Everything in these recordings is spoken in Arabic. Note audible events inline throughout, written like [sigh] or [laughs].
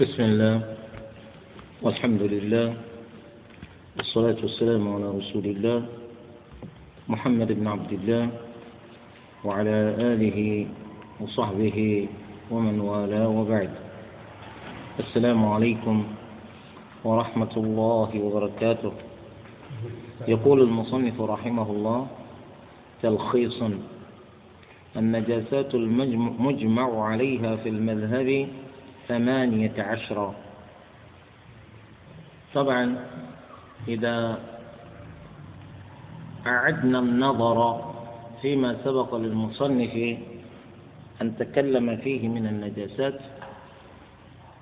بسم الله والحمد لله والصلاة والسلام على رسول الله محمد بن عبد الله وعلى آله وصحبه ومن والاه وبعد. السلام عليكم ورحمة الله وبركاته. يقول المصنف رحمه الله تلخيصا النجاسات المجمع عليها في المذهب ثمانية عشر. طبعا إذا أعدنا النظر فيما سبق للمصنف أن تكلم فيه من النجاسات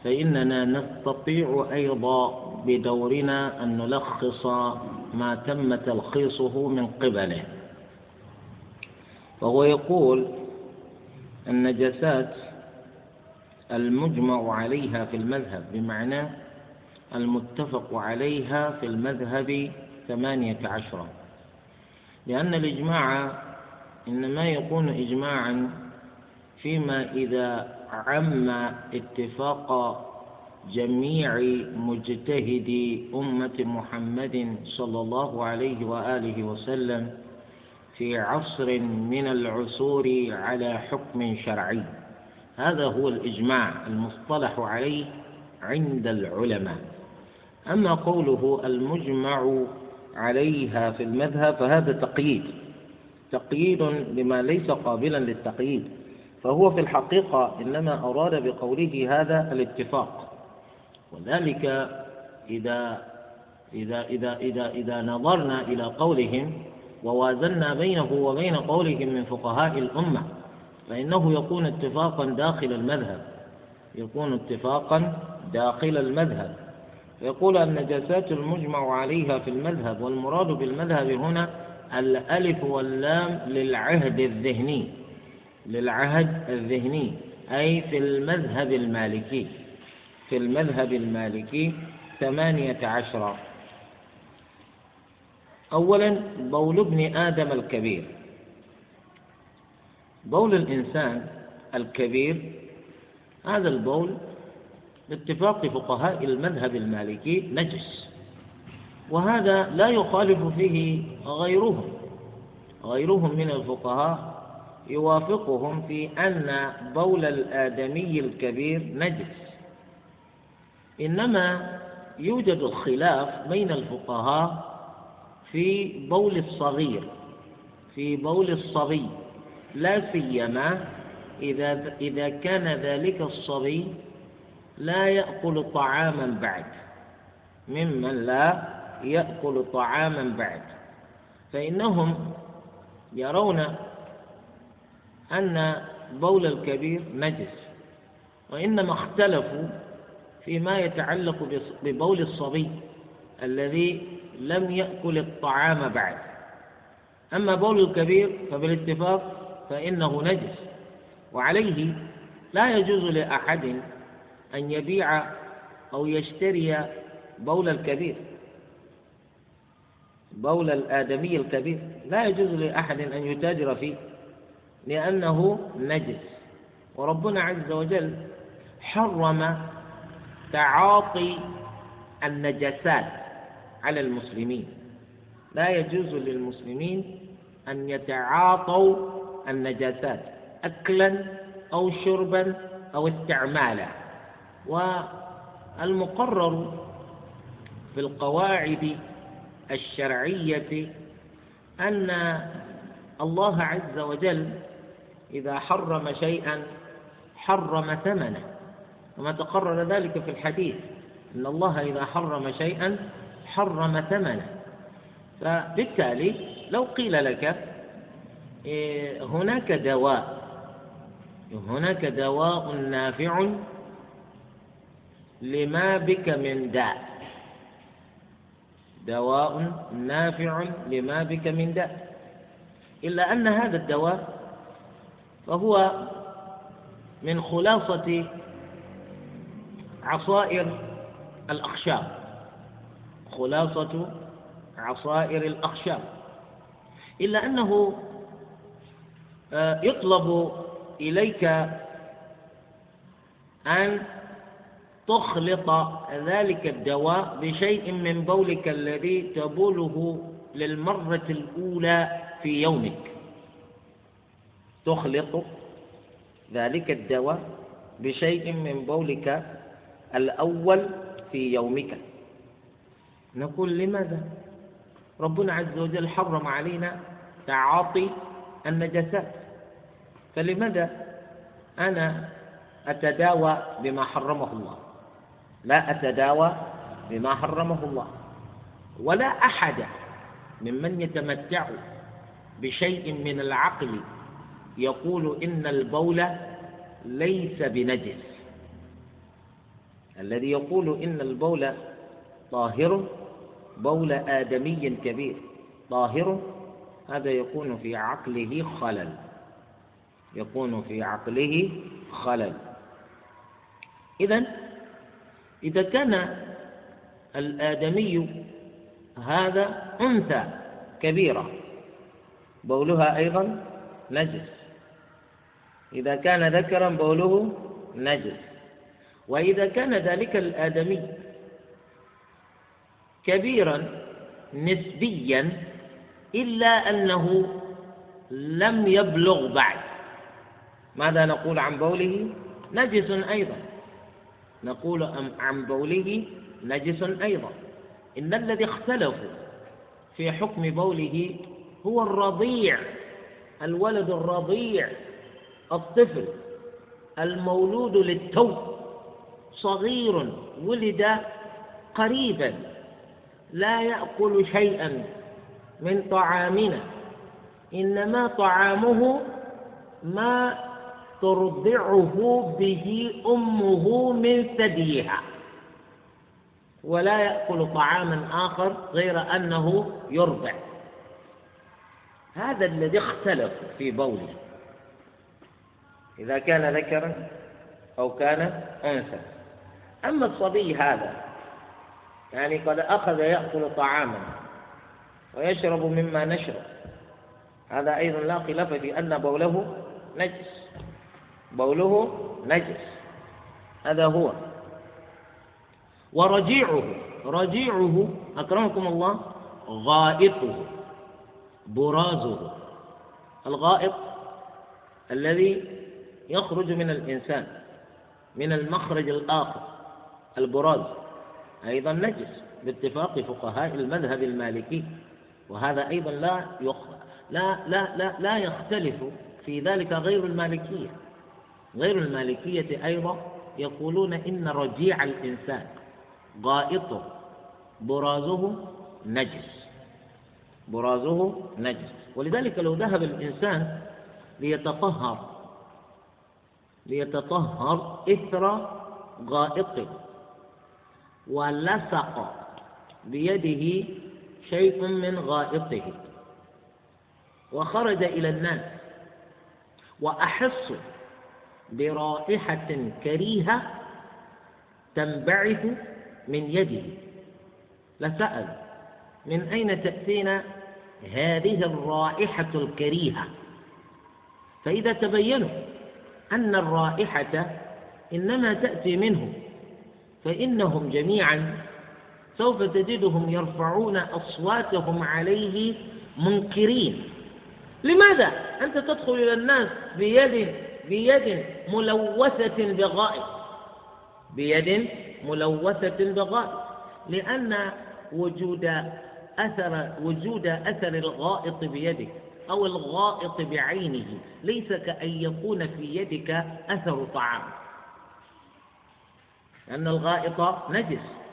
فإننا نستطيع أيضا بدورنا أن نلخص ما تم تلخيصه من قبله. وهو يقول النجاسات المجمع عليها في المذهب بمعنى المتفق عليها في المذهب ثمانية عشر لأن الإجماع إنما يكون إجماعا فيما إذا عم اتفاق جميع مجتهدي أمة محمد صلى الله عليه وآله وسلم في عصر من العصور على حكم شرعي. هذا هو الإجماع المصطلح عليه عند العلماء. أما قوله المجمع عليها في المذهب فهذا تقييد تقييد لما ليس قابلا للتقييد فهو في الحقيقة إنما أراد بقوله هذا الاتفاق. وذلك إذا إذا إذا إذا إذا نظرنا إلى قولهم ووازنا بينه وبين قولهم من فقهاء الأمة فإنه يكون اتفاقا داخل المذهب. يكون اتفاقا داخل المذهب. يقول النجاسات المجمع عليها في المذهب والمراد بالمذهب هنا الألف واللام للعهد الذهني. للعهد الذهني أي في المذهب المالكي. في المذهب المالكي ثمانية عشر. أولا بول ابن آدم الكبير. بول الإنسان الكبير هذا البول باتفاق فقهاء المذهب المالكي نجس وهذا لا يخالف فيه غيرهم غيرهم من الفقهاء يوافقهم في أن بول الآدمي الكبير نجس. إنما يوجد الخلاف بين الفقهاء في بول الصغير في بول الصبي. لا سيما إذا إذا كان ذلك الصبي لا يأكل طعاما بعد ممن لا يأكل طعاما بعد. فإنهم يرون أن بول الكبير نجس وإنما اختلفوا فيما يتعلق ببول الصبي الذي لم يأكل الطعام بعد. أما بول الكبير فبالاتفاق فإنه نجس. وعليه لا يجوز لأحد أن يبيع أو يشتري بول الكبير بول الآدمي الكبير. لا يجوز لأحد أن يتاجر فيه لأنه نجس. وربنا عز وجل حرم تعاطي النجاسات على المسلمين. لا يجوز للمسلمين أن يتعاطوا النجاسات أكلا أو شربا أو استعمالا. والمقرر في القواعد الشرعية أن الله عز وجل إذا حرم شيئا حرم ثمنه. وما تقرر ذلك في الحديث أن الله إذا حرم شيئا حرم ثمنه. فبالتالي لو قيل لك هناك دواء. هناك دواء نافع لما بك من داء. دواء نافع لما بك من داء. إلا أن هذا الدواء فهو من خلاصة عصائر الأخشاب. خلاصة عصائر الأخشاب. إلا أنه يطلب إليك أن تخلط ذلك الدواء بشيء من بولك الذي تبوله للمرة الأولى في يومك. تخلط ذلك الدواء بشيء من بولك الأول في يومك. نقول لماذا؟ ربنا عز وجل حرم علينا تعاطي النجاسات فلماذا أنا أتداوى بما حرمه الله؟ لا أتداوى بما حرمه الله. ولا أحد ممن يتمتع بشيء من العقل يقول إن البول ليس بنجس. الذي يقول إن البول طاهر بول آدمي كبير طاهر هذا يكون في عقله خلل. يكون في عقله خلل. إذا إذا كان الآدمي هذا أنثى كبيرة بولها أيضا نجس. إذا كان ذكرا بوله نجس. وإذا كان ذلك الآدمي كبيرا نسبيا إلا أنه لم يبلغ بعد. ماذا نقول عن بوله؟ نجس أيضا. نقول عن بوله نجس أيضا. إن الذي اختلفوا في حكم بوله هو الرضيع الولد الرضيع الطفل المولود للتو. صغير ولد قريبا لا يأكل شيئا. من طعامنا. إنما طعامه ما ترضعه به أمه من ثديها. ولا يأكل طعاما آخر غير أنه يرضع. هذا الذي اختلف في بوله. إذا كان ذكرا أو كان أنثى. أما الصبي هذا يعني قد أخذ يأكل طعاما. ويشرب مما نشرب. هذا أيضا لا خلاف في أن بوله نجس. بوله نجس. هذا هو. ورجيعه. رجيعه أكرمكم الله غائطه برازه الغائط الذي يخرج من الإنسان من المخرج الآخر البراز. أيضا نجس باتفاق فقهاء المذهب المالكي. وهذا أيضا لا يخ... لا لا لا لا يختلف في ذلك غير المالكية. غير المالكية أيضا يقولون إن رجيع الإنسان غائطه برازه نجس. برازه نجس. ولذلك لو ذهب الإنسان ليتطهر ليتطهر إثر غائطه ولصق بيده شيء من غائطه. وخرج إلى الناس. وأحس برائحة كريهة تنبعث من يده. لسأل من أين تأتينا هذه الرائحة الكريهة؟ فإذا تبينوا أن الرائحة إنما تأتي منه فإنهم جميعا سوف تجدهم يرفعون أصواتهم عليه منكرين. لماذا؟ أنت تدخل إلى الناس بيد بيد ملوثة بغائب. بيد ملوثة بغائب. لأن وجود أثر وجود أثر الغائط بيدك أو الغائط بعينه ليس كأن يكون في يدك أثر طعام. لأن الغائط نجس.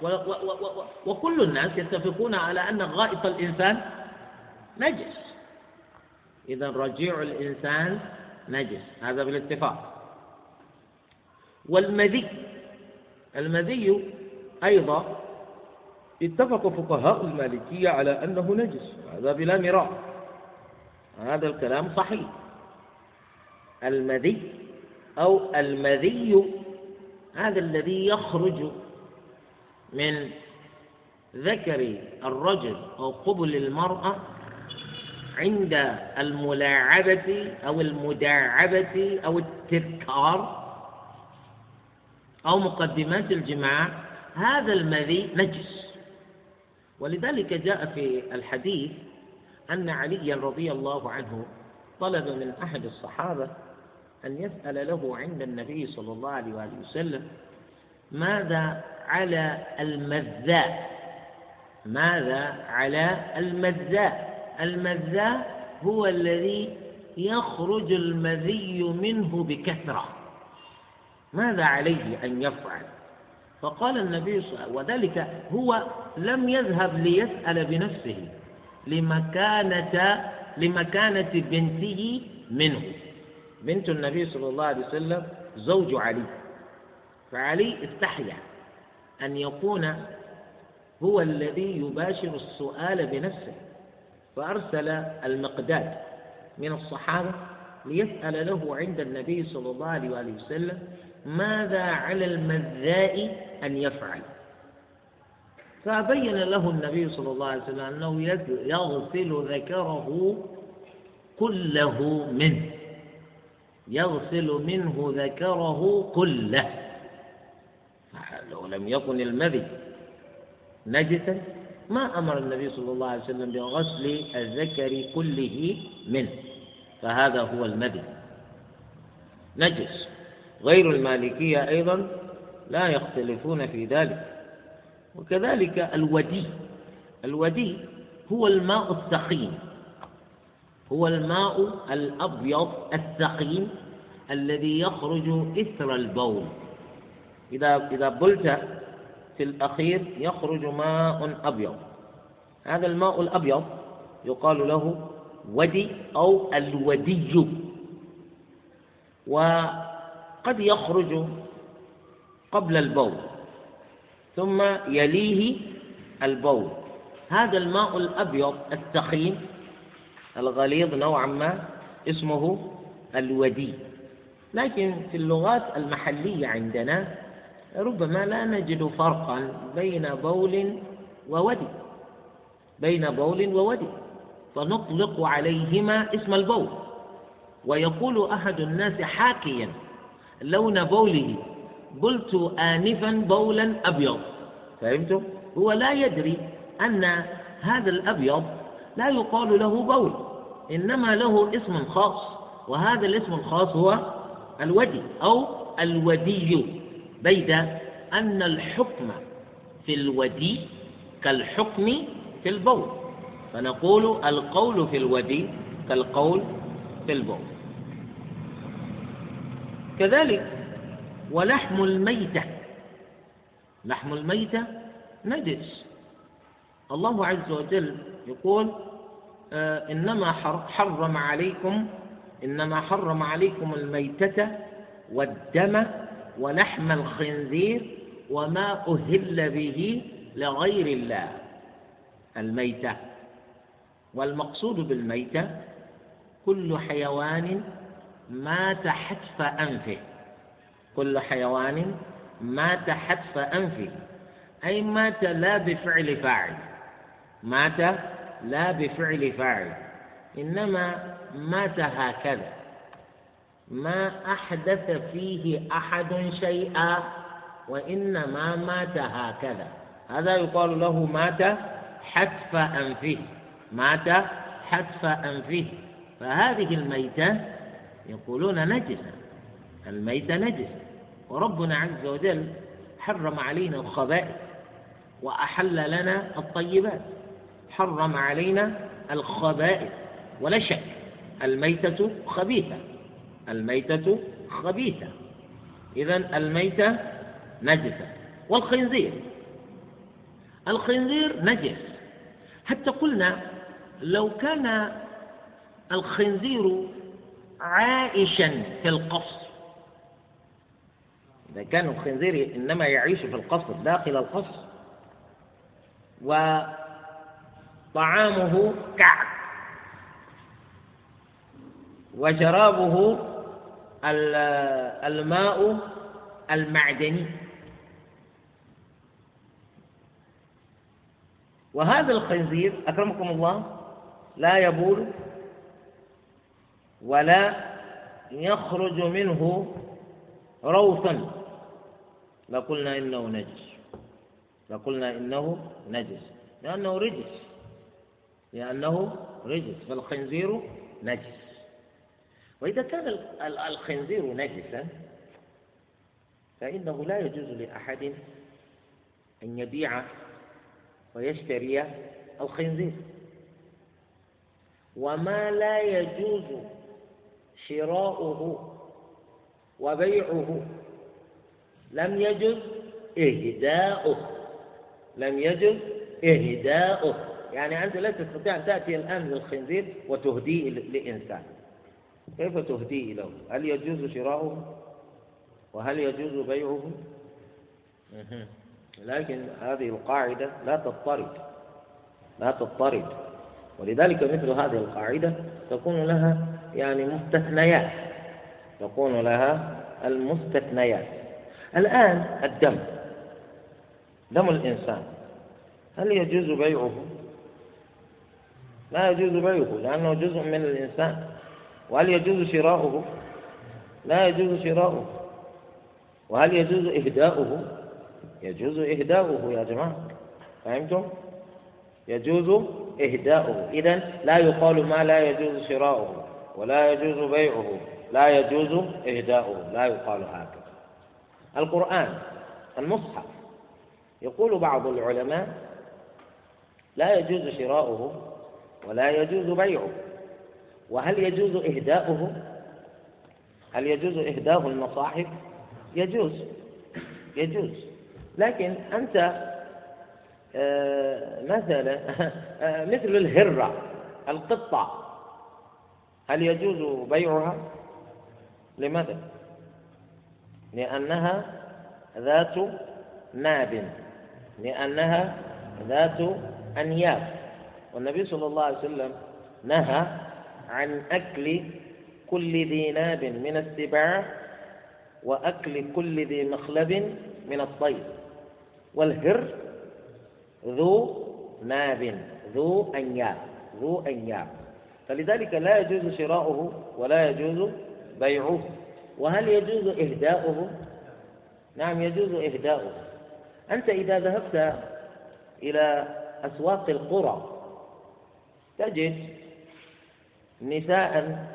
وكل الناس يتفقون على أن غائط الإنسان نجس. إذا رجيع الإنسان نجس. هذا بالاتفاق. والمذي المذي أيضا اتفق فقهاء المالكية على أنه نجس. هذا بلا مراء هذا الكلام صحيح. المذي أو المذي هذا الذي يخرج من ذكر الرجل أو قبل المرأة عند الملاعبة أو المداعبة أو التذكار أو مقدمات الجماع هذا المذي نجس. ولذلك جاء في الحديث أن عليا رضي الله عنه طلب من أحد الصحابة أن يسأل له عند النبي صلى الله عليه وسلم ماذا على المذاء ماذا على المذاء المذاء هو الذي يخرج المذي منه بكثرة. ماذا عليه أن يفعل؟ فقال النبي صلى الله عليه وسلم وذلك هو لم يذهب ليسأل بنفسه لمكانة لمكانة بنته منه. بنت النبي صلى الله عليه وسلم زوج علي فعلي استحيا. أن يكون هو الذي يباشر السؤال بنفسه فأرسل المقداد من الصحابة ليسأل له عند النبي صلى الله عليه وآله وسلم ماذا على المذاء أن يفعل؟ فبين له النبي صلى الله عليه وسلم أنه يغسل ذكره كله منه يغسل منه ذكره كله. لو لم يكن المذي نجسا ما أمر النبي صلى الله عليه وسلم بغسل الذكر كله منه. فهذا هو المذي. نجس. غير المالكية أيضا لا يختلفون في ذلك. وكذلك الودي. الودي هو الماء الثقيل. هو الماء الأبيض الثقيل الذي يخرج إثر البول. إذا إذا بلت في الأخير يخرج ماء أبيض. هذا الماء الأبيض يقال له ودي أو الودي. وقد يخرج قبل البول ثم يليه البول. هذا الماء الأبيض الثخين الغليظ نوعا ما اسمه الودي. لكن في اللغات المحلية عندنا ربما لا نجد فرقا بين بول وودي بين بول وودي فنطلق عليهما اسم البول. ويقول أحد الناس حاكيا لون بوله قلت آنفا بولا أبيض. فهمتم؟ هو لا يدري أن هذا الأبيض لا يقال له بول إنما له اسم خاص وهذا الاسم الخاص هو الودي أو الودي. بيد أن الحكم في الودي كالحكم في البول. فنقول القول في الودي كالقول في البول. كذلك ولحم الميتة. لحم الميتة نجس. الله عز وجل يقول آه إنما حرم عليكم إنما حرم عليكم الميتة والدم ولحم الخنزير وما أهل به لغير الله. الميتة. والمقصود بالميتة كل حيوان مات حتف أنفه. كل حيوان مات حتف أنفه. أي مات لا بفعل فاعل. مات لا بفعل فاعل. إنما مات هكذا. ما أحدث فيه أحد شيئا وإنما مات هكذا. هذا يقال له مات حتف أنفه. مات حتف أنفه. فهذه الميتة يقولون نجسة. الميتة نجسة. وربنا عز وجل حرم علينا الخبائث وأحل لنا الطيبات. حرم علينا الخبائث. ولا شك الميتة خبيثة. الميتة خبيثة. إذا الميتة نجسة. والخنزير. الخنزير نجس. حتى قلنا لو كان الخنزير عائشا في القصر. إذا كان الخنزير إنما يعيش في القصر داخل القصر وطعامه كعك وشرابه الماء المعدني. وهذا الخنزير أكرمكم الله لا يبول ولا يخرج منه روثا. لقلنا إنه نجس. لقلنا إنه نجس. لأنه رجس. لأنه رجس. فالخنزير نجس. وإذا كان الخنزير نجسا فإنه لا يجوز لأحد أن يبيع ويشتري الخنزير. وما لا يجوز شراؤه وبيعه لم يجز إهداؤه. لم يجز إهداؤه. يعني أنت لا تستطيع أن تأتي الآن للخنزير وتهديه لإنسان. كيف تهديه له هل يجوز شراؤه؟ وهل يجوز بيعه؟ لكن هذه القاعدة لا تضطرد. لا تضطرد. ولذلك مثل هذه القاعدة تكون لها يعني مستثنيات. تكون لها المستثنيات. الآن الدم. دم الإنسان. هل يجوز بيعه؟ لا يجوز بيعه لأنه جزء من الإنسان. وهل يجوز شراؤه؟ لا يجوز شراؤه. وهل يجوز إهداؤه؟ يجوز إهداؤه يا جماعة. فهمتم؟ يجوز إهداؤه. إذا لا يقال ما لا يجوز شراؤه ولا يجوز بيعه. لا يجوز إهداؤه. لا يقال هكذا. القرآن المصحف يقول بعض العلماء لا يجوز شراؤه ولا يجوز بيعه. وهل يجوز إهداؤه؟ هل يجوز إهداء المصاحف؟ يجوز يجوز. لكن أنت آه، مثلا آه، مثل الهرة القطة هل يجوز بيعها؟ لماذا؟ لأنها ذات ناب لأنها ذات أنياب. والنبي صلى الله عليه وسلم نهى عن أكل كل ذي ناب من السباع وأكل كل ذي مخلب من الطير والهر ذو ناب ذو أنياب ذو أنياب. فلذلك لا يجوز شراؤه ولا يجوز بيعه. وهل يجوز إهداؤه؟ نعم يجوز إهداؤه. أنت إذا ذهبت إلى أسواق القرى تجد نساء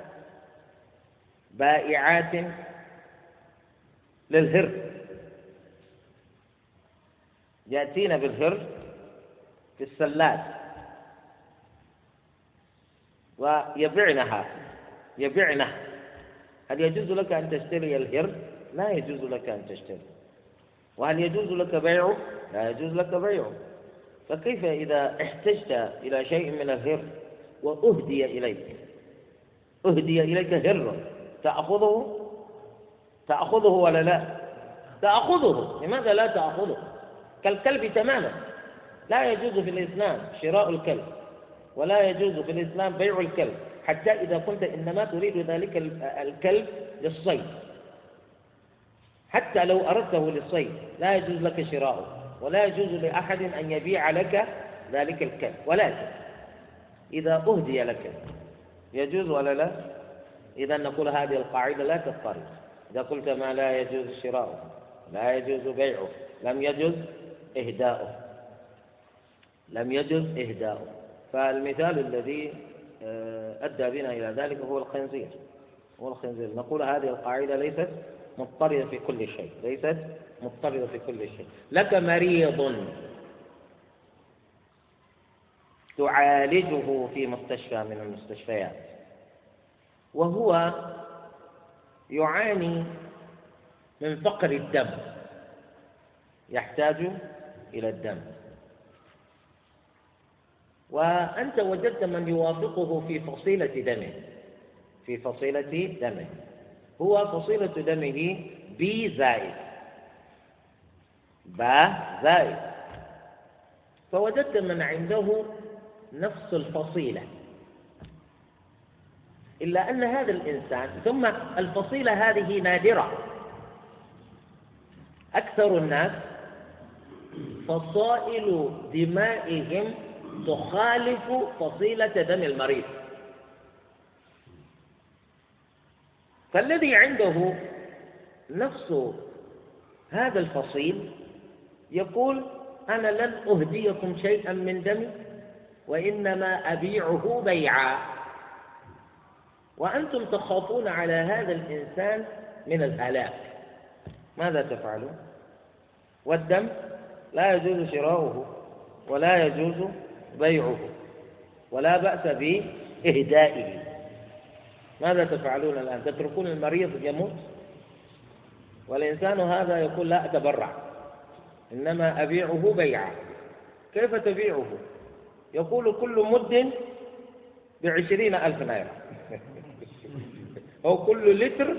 بائعات للهر. يأتين بالهر في السلات. ويبعنها يبعنه هل يجوز لك أن تشتري الهر؟ لا يجوز لك أن تشتري. وهل يجوز لك بيعه؟ لا يجوز لك بيعه فكيف إذا احتجت إلى شيء من الهر وأهدي إليك؟ أهدي إليك هر تأخذه؟ تأخذه ولا لا؟ تأخذه. لماذا لا تأخذه؟ كالكلب تماما. لا يجوز في الإسلام شراء الكلب ولا يجوز في الإسلام بيع الكلب. حتى إذا كنت إنما تريد ذلك الكلب للصيد. حتى لو أردته للصيد لا يجوز لك شراؤه ولا يجوز لأحد أن يبيع لك ذلك الكلب. ولكن إذا أهدي لك يجوز ولا لا؟ إذا نقول هذه القاعدة لا تضطرب. إذا قلت ما لا يجوز شراؤه لا يجوز بيعه لم يجوز إهداؤه. لم يجوز إهداؤه. فالمثال الذي آه، أدى بنا إلى ذلك هو الخنزير. هو الخنزير. نقول هذه القاعدة ليست مضطردة في كل شيء. ليست مضطردة في كل شيء. لك مريض. تعالجه في مستشفى من المستشفيات. وهو يعاني من فقر الدم يحتاج إلى الدم. وأنت وجدت من يوافقه في فصيلة دمه في فصيلة دمه. هو فصيلة دمه بي زائد با زائد. فوجدت من عنده نفس الفصيلة. إلا أن هذا الإنسان ثم الفصيلة هذه نادرة. أكثر الناس فصائل دمائهم تخالف فصيلة دم المريض. فالذي عنده نفس هذا الفصيل يقول أنا لن أهديكم شيئا من دمي. وإنما أبيعه بيعا. وأنتم تخافون على هذا الإنسان من الهلاك ماذا تفعلون؟ والدم لا يجوز شراؤه ولا يجوز بيعه ولا بأس بإهدائه. ماذا تفعلون الآن؟ تتركون المريض يموت؟ والإنسان هذا يقول لا أتبرع إنما أبيعه بيعا. كيف تبيعه؟ يقول كل مد بعشرين ألف نيرة. [laughs] أو كل لتر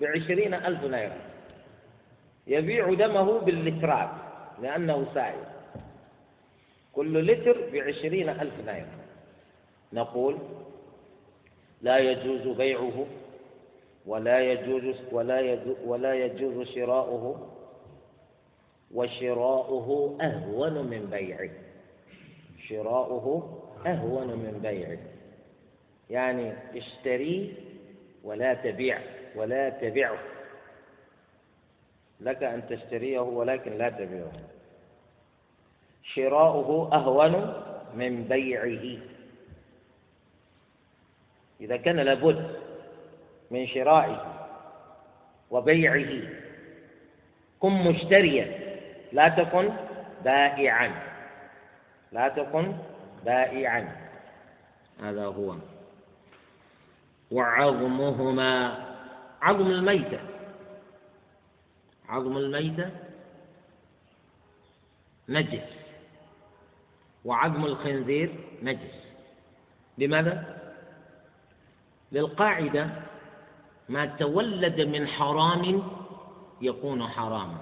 بعشرين ألف نيرة. يبيع دمه باللترات لأنه سائل. كل لتر بعشرين ألف نيرة. نقول لا يجوز بيعه ولا يجوز ولا يجوز ولا يجوز شراؤه وشراؤه أهون من بيعه. شراؤه أهون من بيعه. يعني اشتريه ولا تبيع ولا تبعه. لك أن تشتريه ولكن لا تبيعه. شراؤه أهون من بيعه. إذا كان لابد من شرائه وبيعه. كن مشتريا لا تكن بائعا. لا تكن بائعا. هذا هو. وعظمهما عظم الميتة. عظم الميتة نجس. وعظم الخنزير نجس. لماذا؟ للقاعدة ما تولد من حرام يكون حراما.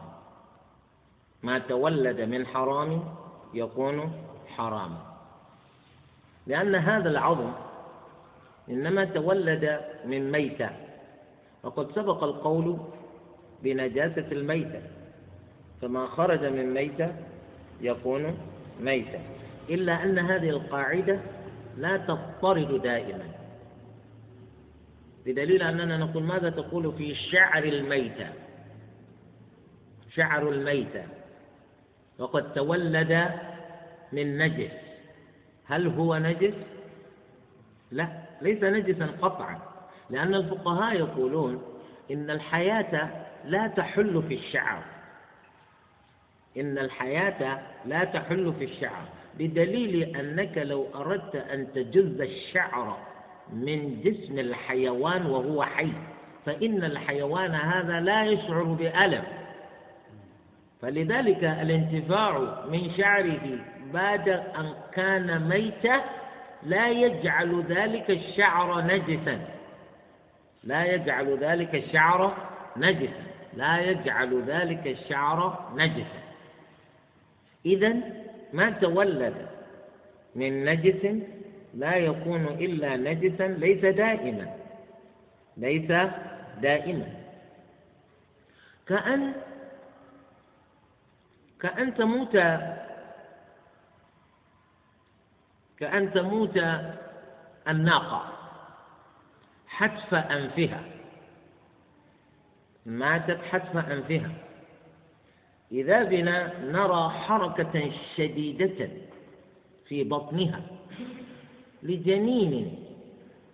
ما تولد من حرام يكون حراما لأن هذا العظم إنما تولد من ميتة. وقد سبق القول بنجاسة الميتة. فما خرج من ميتة يكون ميتة. إلا أن هذه القاعدة لا تضطرد دائما. بدليل أننا نقول ماذا تقول في شعر الميتة؟ شعر الميتة. وقد تولد من نجس. هل هو نجس؟ لا ليس نجسا قطعا. لأن الفقهاء يقولون إن الحياة لا تحل في الشعر. إن الحياة لا تحل في الشعر. بدليل أنك لو أردت أن تجز الشعر من جسم الحيوان وهو حي فإن الحيوان هذا لا يشعر بألم. فلذلك الانتفاع من شعره بعد أن كان ميتا لا يجعل ذلك الشعر نجسا. لا يجعل ذلك الشعر نجسا. لا يجعل ذلك الشعر نجسا. إذا ما تولد من نجس لا يكون إلا نجسا ليس دائما ليس دائما. كأن كأن تموت كأن تموت الناقة. حتف أنفها. ماتت حتف أنفها. إذا بنا نرى حركة شديدة في بطنها. لجنين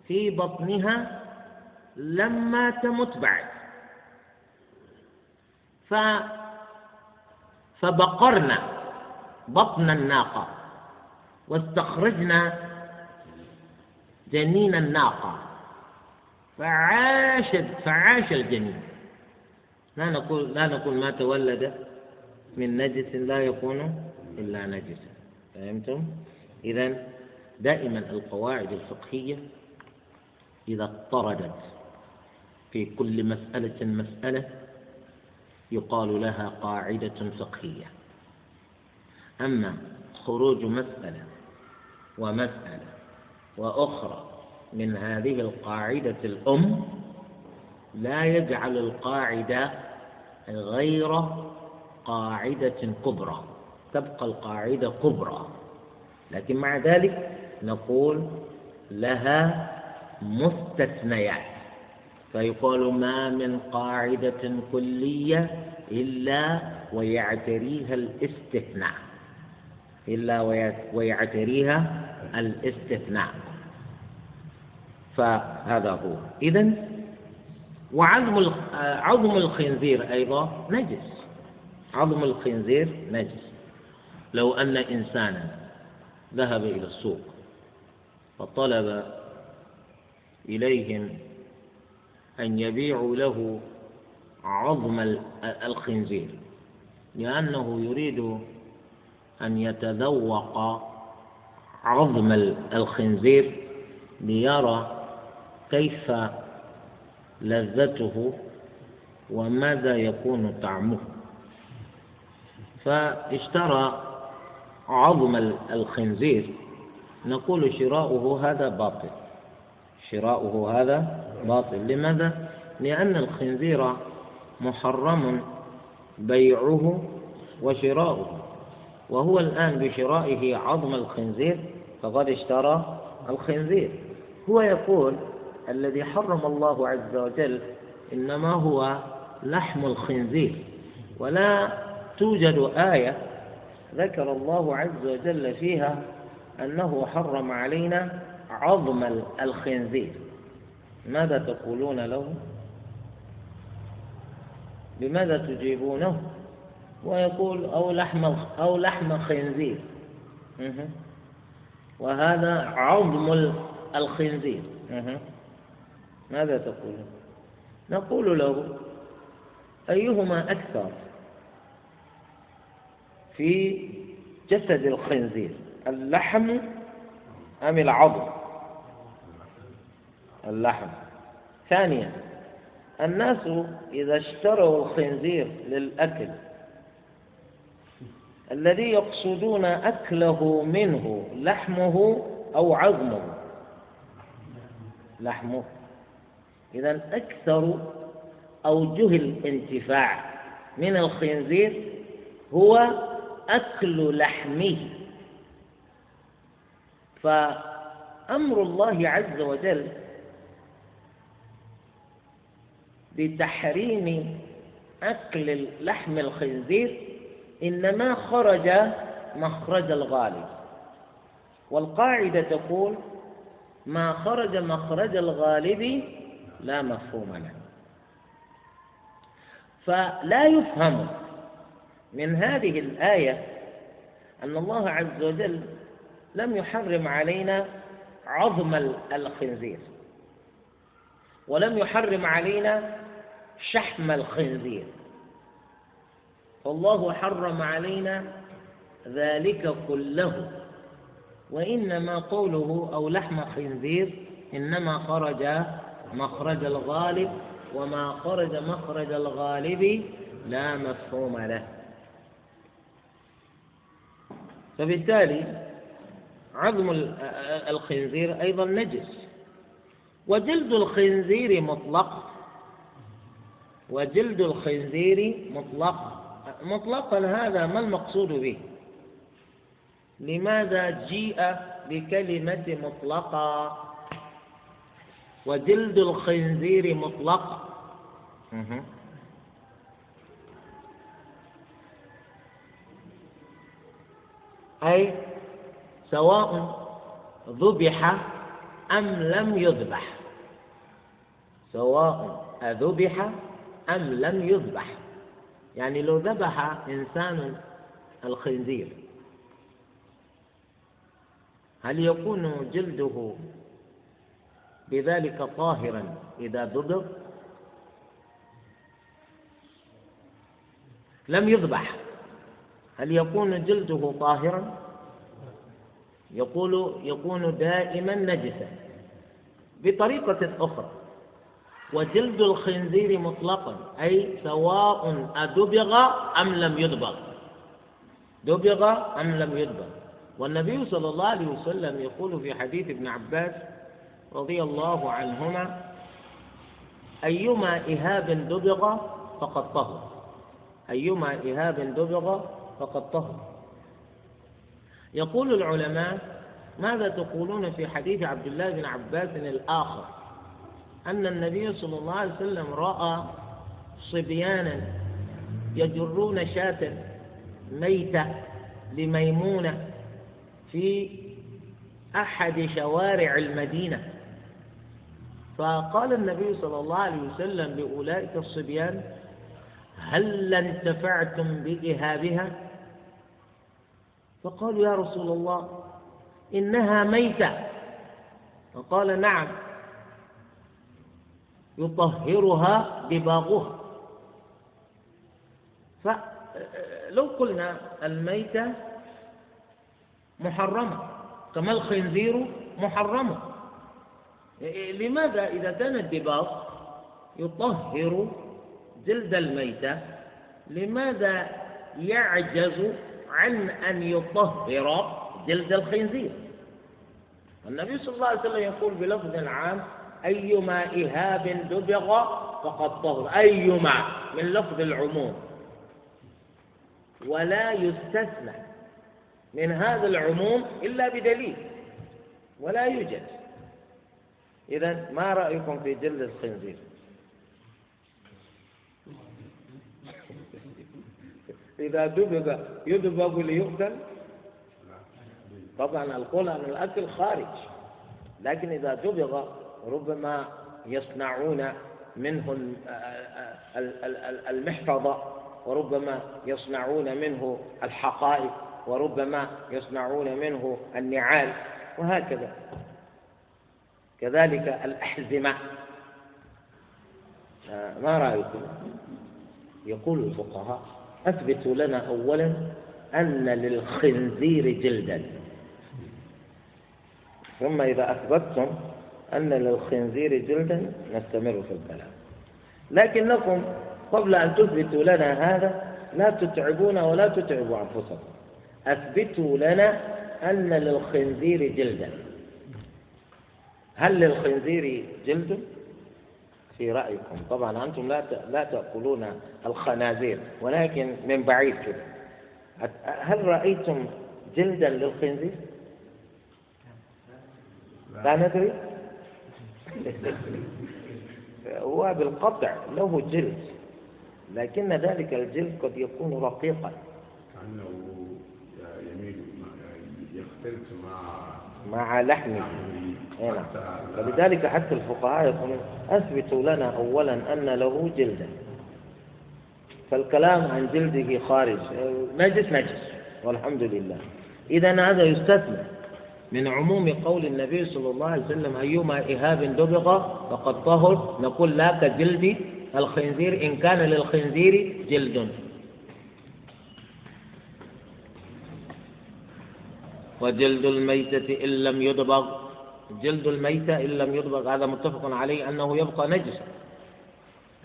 في بطنها لما تمت بعد. فبقرنا بطن الناقة واستخرجنا جنين الناقة. فعاش فعاش الجنين. لا نقول لا نقول ما تولد من نجس لا يكون إلا نجسا فهمتم؟ إذا دائما القواعد الفقهية إذا اضطردت في كل مسألة مسألة يقال لها قاعدة فقهية. أما خروج مسألة ومسألة وأخرى من هذه القاعدة الأم لا يجعل القاعدة غير قاعدة كبرى. تبقى القاعدة كبرى. لكن مع ذلك نقول لها مستثنيات. فيقال ما من قاعدة كلية إلا ويعتريها الاستثناء. إلا ويعتريها الاستثناء. فهذا هو. إذا وعظم عظم الخنزير أيضا نجس. عظم الخنزير نجس. لو أن إنسانا ذهب إلى السوق فطلب إليهم أن يبيعوا له عظم الخنزير لأنه يريد أن يتذوق عظم الخنزير ليرى كيف لذته وماذا يكون طعمه. فاشترى عظم الخنزير نقول شراؤه هذا باطل. شراؤه هذا باطل. لماذا؟ لأن الخنزير محرم بيعه وشراؤه وهو الآن بشرائه عظم الخنزير فقد اشترى الخنزير. هو يقول الذي حرم الله عز وجل إنما هو لحم الخنزير ولا توجد آية ذكر الله عز وجل فيها أنه حرم علينا عظم الخنزير. ماذا تقولون له؟ لماذا تجيبونه؟ ويقول أو لحم أو لحم خنزير وهذا عظم الخنزير. ماذا تقول نقول له أيهما أكثر في جسد الخنزير؟ اللحم أم العظم؟ اللحم. ثانيا الناس إذا اشتروا الخنزير للأكل الذي يقصدون أكله منه لحمه أو عظمه؟ لحمه. إذا أكثر أوجه الانتفاع من الخنزير هو أكل لحمه. فأمر الله عز وجل بتحريم أكل لحم الخنزير إنما خرج مخرج الغالب. والقاعدة تقول ما خرج مخرج الغالب لا مفهوم له. فلا يفهم من هذه الآية أن الله عز وجل لم يحرم علينا عظم الخنزير ولم يحرم علينا شحم الخنزير. فالله حرم علينا ذلك كله. وإنما قوله أو لحم خنزير إنما خرج مخرج الغالب وما خرج مخرج الغالب لا مفهوم له. فبالتالي عظم الخنزير أيضا نجس. وجلد الخنزير مطلق. وجلد الخنزير مطلق. مطلقا هذا ما المقصود به؟ لماذا جيء بكلمة مطلقة وجلد الخنزير مطلق. أي سواء ذبح أم لم يذبح. سواء أذبح أم لم يذبح. يعني لو ذبح إنسان الخنزير هل يكون جلده بذلك طاهرا إذا ذبح؟ لم يذبح. هل يكون جلده طاهرا؟ يقول يكون دائما نجسا. بطريقة أخرى وجلد الخنزير مطلقا أي سواء أدبغ أم لم يدبغ. دبغ أم لم يدبغ. والنبي صلى الله عليه وسلم يقول في حديث ابن عباس رضي الله عنهما أيما إهاب دبغ فقد طهر. أيما إهاب دبغ فقد طهر. يقول العلماء ماذا تقولون في حديث عبد الله بن عباس الآخر؟ أن النبي صلى الله عليه وسلم رأى صبيانا يجرون شاة ميتة لميمونة في أحد شوارع المدينة. فقال النبي صلى الله عليه وسلم لأولئك الصبيان هل انتفعتم بإهابها؟ فقالوا يا رسول الله إنها ميتة. فقال نعم. يطهرها دباغها فلو قلنا الميتة محرمة كما الخنزير محرمة. لماذا إذا كان الدباغ يطهر جلد الميتة لماذا يعجز عن أن يطهر جلد الخنزير؟ النبي صلى الله عليه وسلم يقول بلفظ عام أيما إهاب دبغ فقد طهر أيما من لفظ العموم. ولا يستثنى من هذا العموم إلا بدليل. ولا يوجد. إذا ما رأيكم في جلد الخنزير؟ إذا دبغ يدبغ ليؤكل طبعا القول عن الأكل خارج. لكن إذا دبغ ربما يصنعون منه المحفظة وربما يصنعون منه الحقائق وربما يصنعون منه النعال وهكذا. كذلك الأحزمة. آه، ما رأيكم؟ يقول الفقهاء أثبتوا لنا أولا أن للخنزير جلدا. ثم إذا أثبتتم أن للخنزير جلدا نستمر في الكلام لكنكم قبل أن تثبتوا لنا هذا لا تتعبون ولا تتعبوا أنفسكم. أثبتوا لنا أن للخنزير جلدا. هل للخنزير جلد؟ في رأيكم. طبعا أنتم لا لا تأكلون الخنازير ولكن من بعيد كده. هل رأيتم جلدا للخنزير؟ لا ندري. هو بالقطع له جلد لكن ذلك الجلد قد يكون رقيقا. كأنه يميل يختلط مع مع لحمه هنا فلذلك حتى الفقهاء يقولون أثبتوا لنا أولا أن له جلدا. فالكلام عن جلده خارج. نجس نجس. والحمد لله. إذا هذا يستثنى. من عموم قول النبي صلى الله عليه وسلم أيما إهاب دبغ فقد طهر. نقول لا كجلد الخنزير إن كان للخنزير جلد. وجلد الميتة إن لم يدبغ. جلد الميتة إن لم يدبغ. هذا متفق عليه أنه يبقى نجسا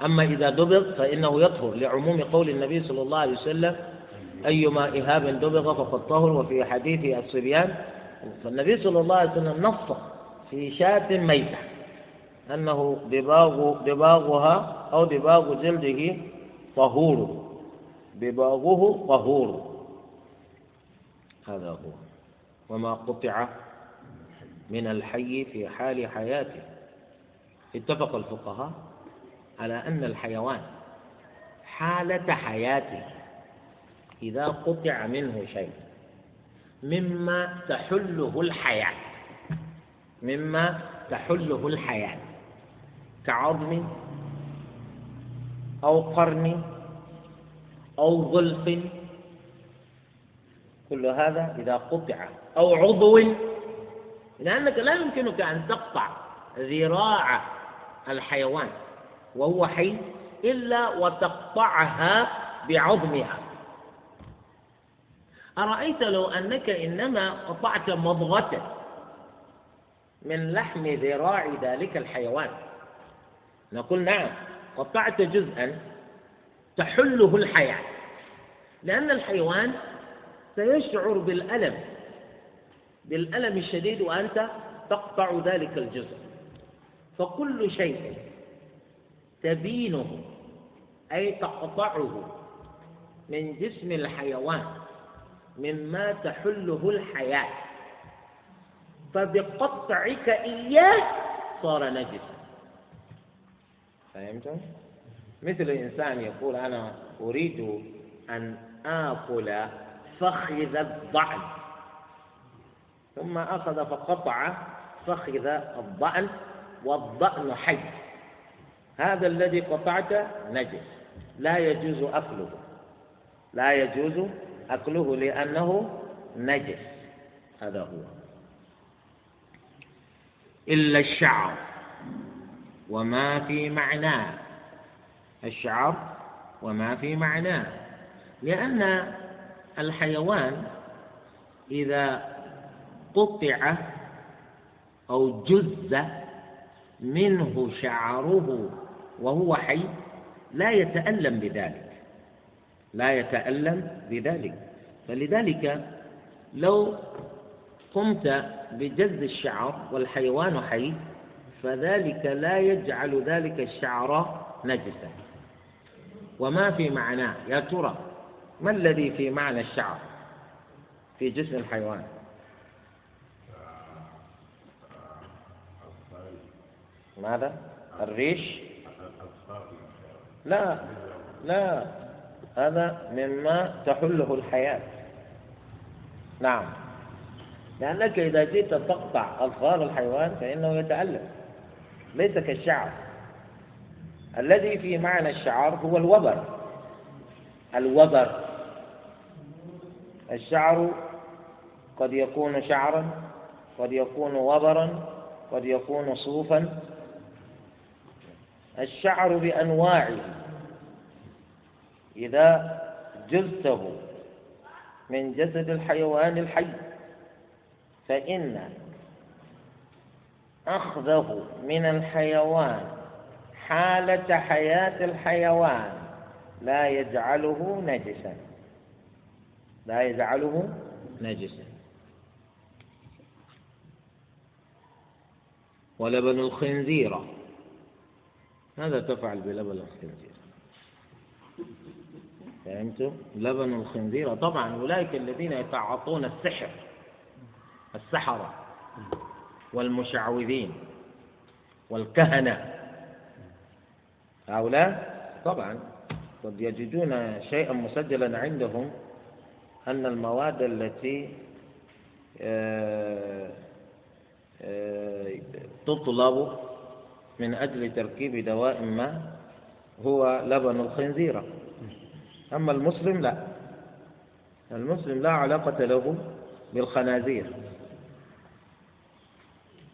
أما إذا دبغ فإنه يطهر لعموم قول النبي صلى الله عليه وسلم أيما إهاب دبغ فقد طهر. وفي حديث الصبيان فالنبي صلى الله عليه وسلم نص في شاة ميتة أنه دباغ دباغها أو دباغ جلده طهور. دباغه طهور. هذا هو. وما قطع من الحي في حال حياته. اتفق الفقهاء على أن الحيوان حالة حياته إذا قطع منه شيء. مما تحله الحياة. مما تحله الحياة. كعظم أو قرن أو ظلف. كل هذا إذا قطع. أو عضو. لأنك لا يمكنك أن تقطع ذراع الحيوان وهو حي إلا وتقطعها بعظمها. أرأيت لو أنك إنما قطعت مضغة من لحم ذراع ذلك الحيوان؟ نقول نعم قطعت جزءا تحله الحياة لأن الحيوان سيشعر بالألم بالألم الشديد وأنت تقطع ذلك الجزء. فكل شيء تبينه أي تقطعه من جسم الحيوان مما تحله الحياة. فبقطعك إياه صار نجسا. فهمتم؟ مثل الإنسان يقول أنا أريد أن آكل فخذ الضأن. ثم أخذ فقطع فخذ الضأن والضأن حي. هذا الذي قطعته نجس. لا يجوز أكله. لا يجوز أكله لأنه نجس. هذا هو. إلا الشعر. وما في معناه الشعر وما في معناه لأن الحيوان إذا قطع أو جز منه شعره وهو حي لا يتألم بذلك. لا يتألم بذلك. فلذلك لو قمت بجز الشعر والحيوان حي فذلك لا يجعل ذلك الشعر نجسا. وما في معناه؟ يا ترى ما الذي في معنى الشعر في جسم الحيوان؟ ماذا؟ الريش؟ لا لا. هذا مما تحله الحياة. نعم. لأنك إذا جئت تقطع أظفار الحيوان فإنه يتألم. ليس كالشعر. الذي في معنى الشعر هو الوبر. الوبر. الشعر قد يكون شعرا قد يكون وبرا قد يكون صوفا. الشعر بأنواعه. إذا جزته من جسد الحيوان الحي فإن أخذه من الحيوان حالة حياة الحيوان لا يجعله نجسا. لا يجعله نجسا. ولبن الخنزير ماذا تفعل بلبن الخنزير؟ فهمتم لبن الخنزير. طبعا أولئك الذين يتعاطون السحر السحرة والمشعوذين والكهنة. هؤلاء طبعا قد يجدون شيئا مسجلا عندهم أن المواد التي آه، آه، تطلب من أجل تركيب دواء ما هو لبن الخنزيرة أما المسلم لا. المسلم لا علاقة له بالخنازير.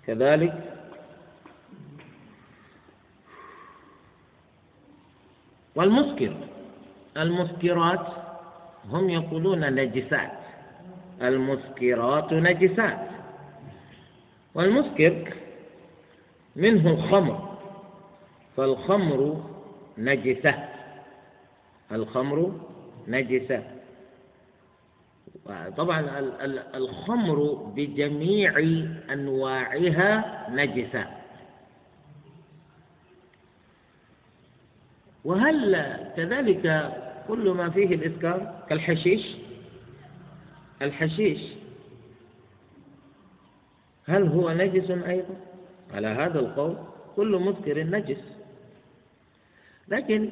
كذلك والمسكر. المسكرات هم يقولون نجسات. المسكرات نجسات. والمسكر منه الخمر. فالخمر نجسة. الخمر نجسة. طبعا الخمر بجميع أنواعها نجسة. وهل كذلك كل ما فيه الإسكار كالحشيش؟ الحشيش هل هو نجس أيضا؟ على هذا القول كل مسكر نجس. لكن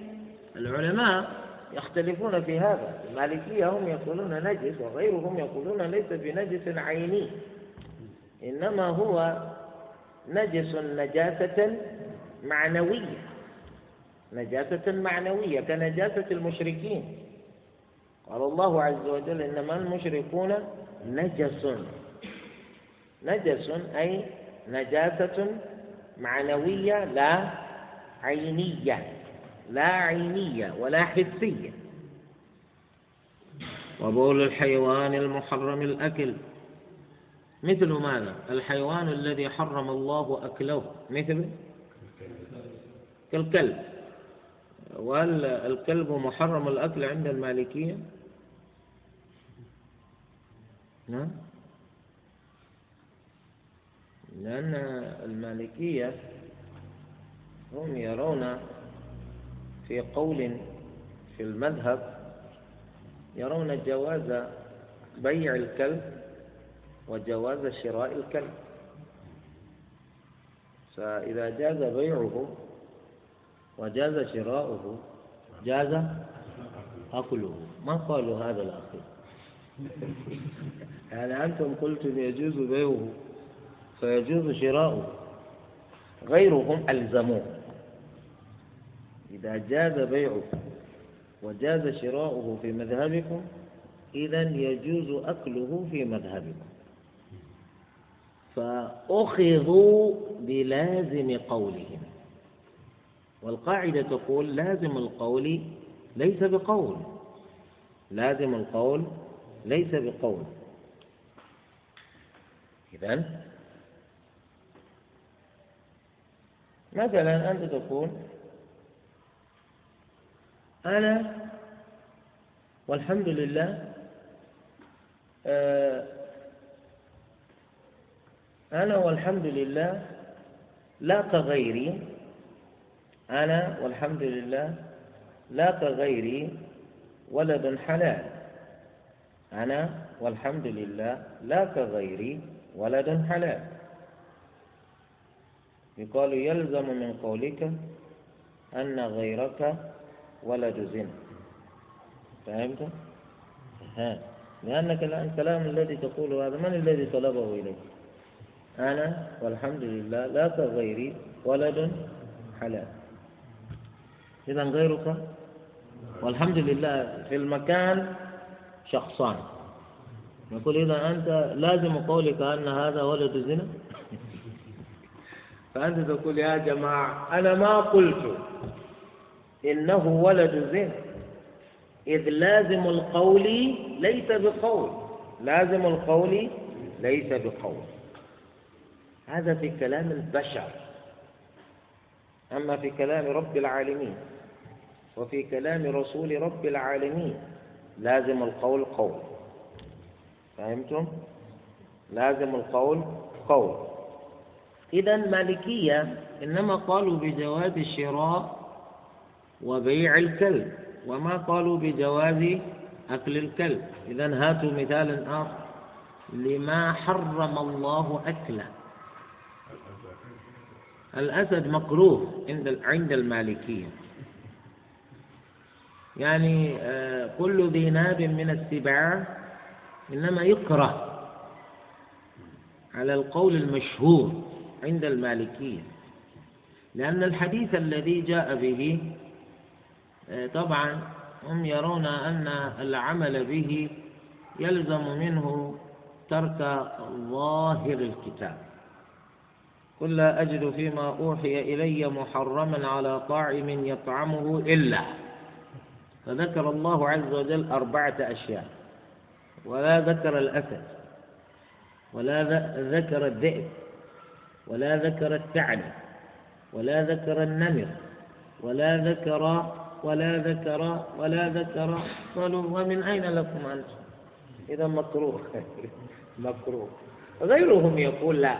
العلماء يختلفون في هذا. المالكية هم يقولون نجس وغيرهم يقولون ليس بنجس عيني. إنما هو نجس نجاسة معنوية. نجاسة معنوية كنجاسة المشركين. قال الله عز وجل إنما المشركون نجس. نجس أي نجاسة معنوية لا عينية. لا عينية ولا حسية. وبول الحيوان المحرم الأكل. مثل ماذا؟ الحيوان الذي حرم الله أكله. مثل كالكلب. وهل الكلب محرم الأكل عند المالكية؟ نعم لأن المالكية هم يرون في قول في المذهب يرون جواز بيع الكلب وجواز شراء الكلب. فإذا جاز بيعه وجاز شراؤه جاز أكله. ما قالوا هذا الأخير؟ [laughs] يعني أنتم قلتم يجوز بيعه فيجوز شراؤه؟ غيرهم ألزموه. إذا جاز بيعه وجاز شراؤه في مذهبكم إذا يجوز أكله في مذهبكم فأخذوا بلازم قولهم. والقاعدة تقول لازم القول ليس بقول. لازم القول ليس بقول. إذا مثلا أنت تقول أنا والحمد لله آه، أنا والحمد لله لا كغيري أنا والحمد لله لا كغيري ولد حلال أنا والحمد لله لا كغيري ولد حلال. يقال يلزم من قولك أن غيرك ولد زنا فهمت؟ ها. لأنك الآن الكلام الذي تقوله هذا من الذي طلبه إليك؟ أنا والحمد لله لا كغيري ولد حلال. إذا غيرك؟ والحمد لله في المكان شخصان. نقول إذا أنت لازم قولك أن هذا ولد زنا؟ فأنت تقول يا جماعة أنا ما قلت. إنه ولد زنا إذ لازم القول ليس بقول. لازم القول ليس بقول. هذا في كلام البشر. أما في كلام رب العالمين وفي كلام رسول رب العالمين لازم القول قول. فهمتم؟ لازم القول قول. إذا مالكية إنما قالوا بجواز الشراء وبيع الكلب وما قالوا بجواز أكل الكلب. إذا هاتوا مثالا آخر. لما حرم الله أكله. الأسد مكروه عند عند المالكية. يعني آه، كل ذي ناب من السباع إنما يكره على القول المشهور عند المالكية. لأن الحديث الذي جاء به طبعا هم يرون أن العمل به يلزم منه ترك ظاهر الكتاب. قل لا أجد فيما أوحي إلي محرما على طاعم يطعمه إلا. فذكر الله عز وجل أربعة أشياء. ولا ذكر الأسد ولا ذكر الذئب ولا ذكر الثعلب ولا ذكر النمر ولا ذكر ولا ذكر ولا ذكر. قالوا ومن أين لكم أنتم إذا مكروه. [laughs] مكروه. غيرهم يقول لا.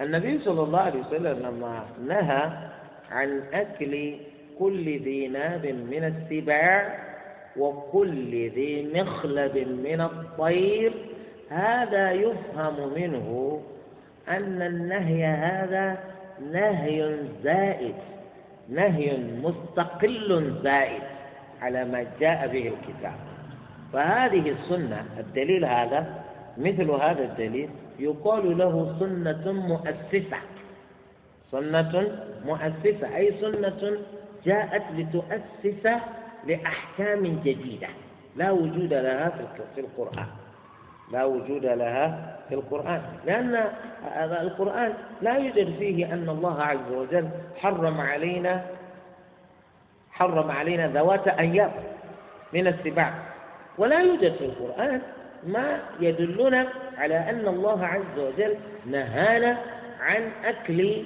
النبي صلى الله عليه وسلم لما نهى عن أكل كل ذي ناب من السباع وكل ذي مخلب من الطير هذا يفهم منه أن النهي هذا نهي زائد. نهي مستقل زائد على ما جاء به الكتاب. فهذه السنة الدليل هذا مثل هذا الدليل يقال له سنة مؤسسة سنة مؤسسة أي سنة جاءت لتؤسس لأحكام جديدة. لا وجود لها في القرآن. لا وجود لها في القرآن. لأن القرآن لا يوجد فيه أن الله عز وجل حرم علينا حرم علينا ذوات أيام من السباع. ولا يوجد في القرآن ما يدلنا على أن الله عز وجل نهانا عن أكل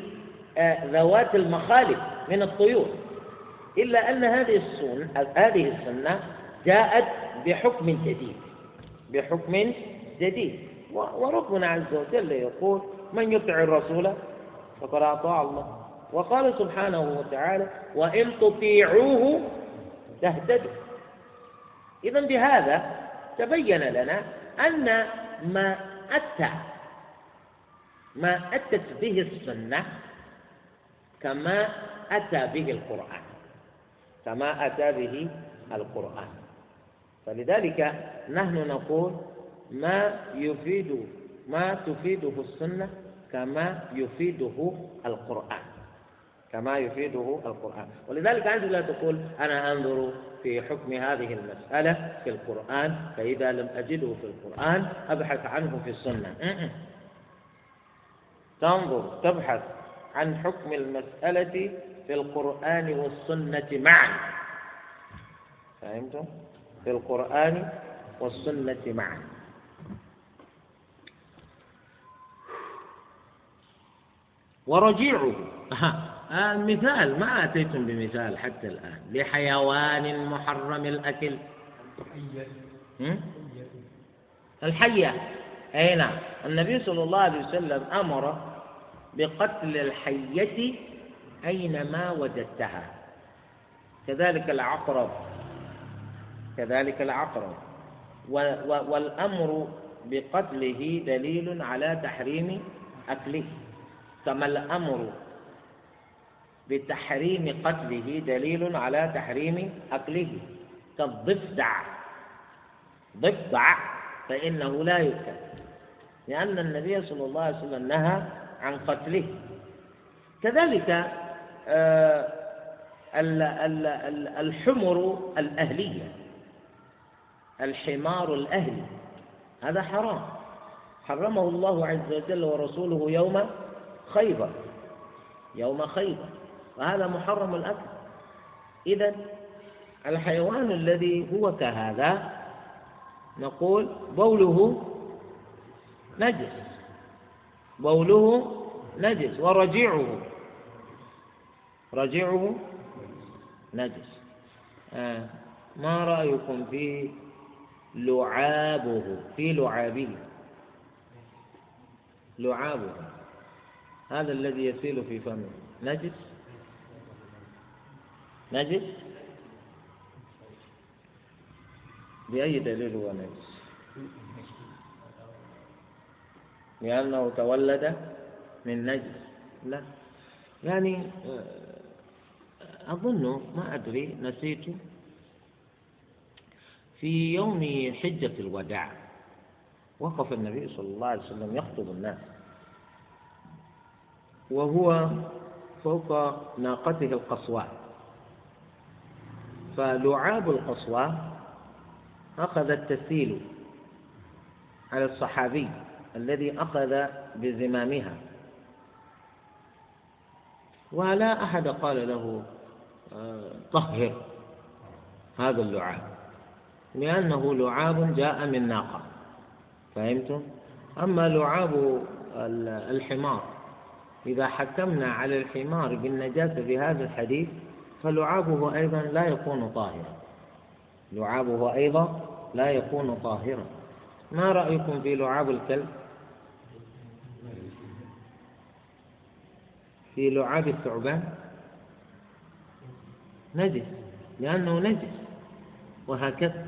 آه، ذوات المخالب من الطيور. إلا أن هذه السنة هذه السنة جاءت بحكم جديد. بحكم جديد. وربنا عز وجل يقول من يطع الرسول فقد أطاع الله. وقال سبحانه وتعالى وإن تطيعوه تهتدوا. إذا بهذا تبين لنا أن ما أتى ما أتت به السنة كما أتى به القرآن كما أتى به القرآن. فلذلك نحن نقول ما يفيد ما تفيده السنة كما يفيده القرآن. كما يفيده القرآن. ولذلك أنت لا تقول أنا أنظر في حكم هذه المسألة في القرآن فإذا لم أجده في القرآن أبحث عنه في السنة. تنظر تبحث عن حكم المسألة في القرآن والسنة معا. فهمتم؟ في القرآن والسنة معا ورجيعه. المثال ما أتيتم بمثال حتى الآن. لحيوان محرم الأكل. الحية. أي نعم. النبي صلى الله عليه وسلم أمر بقتل الحية أينما وجدتها. كذلك العقرب. كذلك العقرب والأمر بقتله دليل على تحريم أكله. كما الأمر بتحريم قتله دليل على تحريم أكله. كالضفدع. ضفدع فإنه لا يؤكل. لأن النبي صلى الله عليه وسلم نهى عن قتله. كذلك آه، الحمر الأهلية. الحمار الأهلي هذا حرام. حرمه الله عز وجل ورسوله يوم خيبر. يوم خيبر. وهذا محرم الأكل. إذا الحيوان الذي هو كهذا نقول بوله نجس. بوله نجس. ورجيعه. رجيعه نجس. آه. ما رأيكم في لعابه في لعابه. لعابه. هذا الذي يسيل في فمه. نجس؟ نجس؟ بأي دليل هو نجس؟ لأنه تولد من نجس. لا. يعني آه، أظن ما أدري نسيت. في يوم حجة الوداع. وقف النبي صلى الله عليه وسلم يخطب الناس. وهو فوق ناقته القصواء فلعاب القصواء أخذت تسيل على الصحابي الذي أخذ بزمامها. ولا أحد قال له آه، طهر هذا اللعاب. لأنه لعاب جاء من ناقة. فهمتم؟ أما لعاب الحمار إذا حكمنا على الحمار بالنجاسة في هذا الحديث فلعابه أيضا لا يكون طاهرا. لعابه أيضا لا يكون طاهرا. ما رأيكم في لعاب الكلب؟ في لعاب الثعبان؟ نجس لأنه نجس. وهكذا.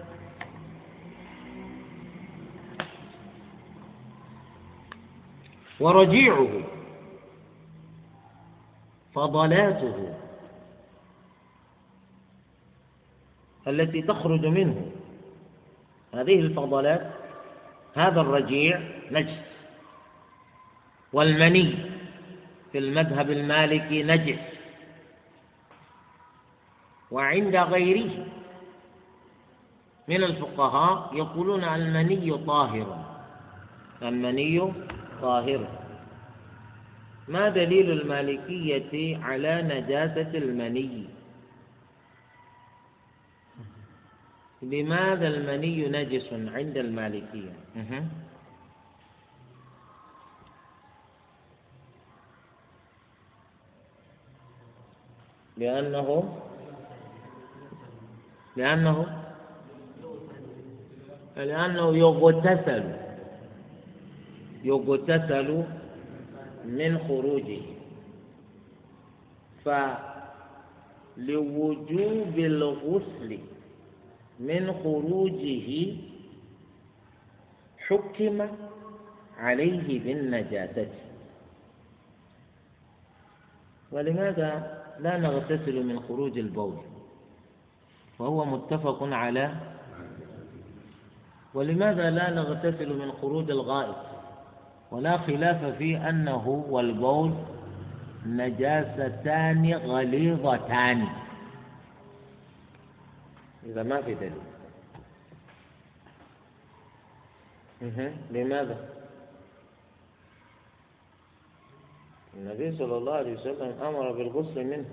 ورجيعه فضلاته التي تخرج منه. هذه الفضلات هذا الرجيع نجس والمني في المذهب المالكي نجس. وعند غيره من الفقهاء يقولون المني طاهر المني طاهر. ما دليل المالكية على نجاسة المني؟ لماذا المني نجس عند المالكية؟ لأنه؟ لأنه؟ لأنه يغتسل. يغتسل من خروجه. فلوجوب الغسل من خروجه حكم عليه بالنجاسة. ولماذا لا نغتسل من خروج البول؟ وهو متفق على. ولماذا لا نغتسل من خروج الغائط؟ ولا خلاف في أنه والبول نجاستان غليظتان. إذا ما في دليل. لماذا؟ النبي صلى الله عليه وسلم أمر بالغسل منه.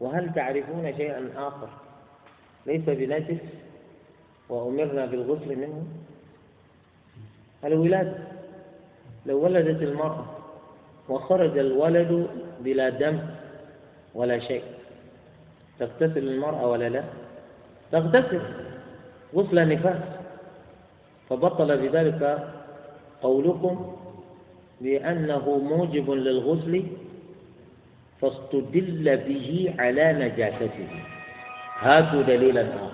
وهل تعرفون شيئا آخر؟ ليس بنجس وأمرنا بالغسل منه؟ الولادة. لو ولدت المرأة وخرج الولد بلا دم ولا شيء تغتسل المرأة ولا لا؟ تغتسل. غسل نفاس فبطل بذلك قولكم بأنه موجب للغسل فاستدل به على نجاسته. هاتوا دليلا آخر.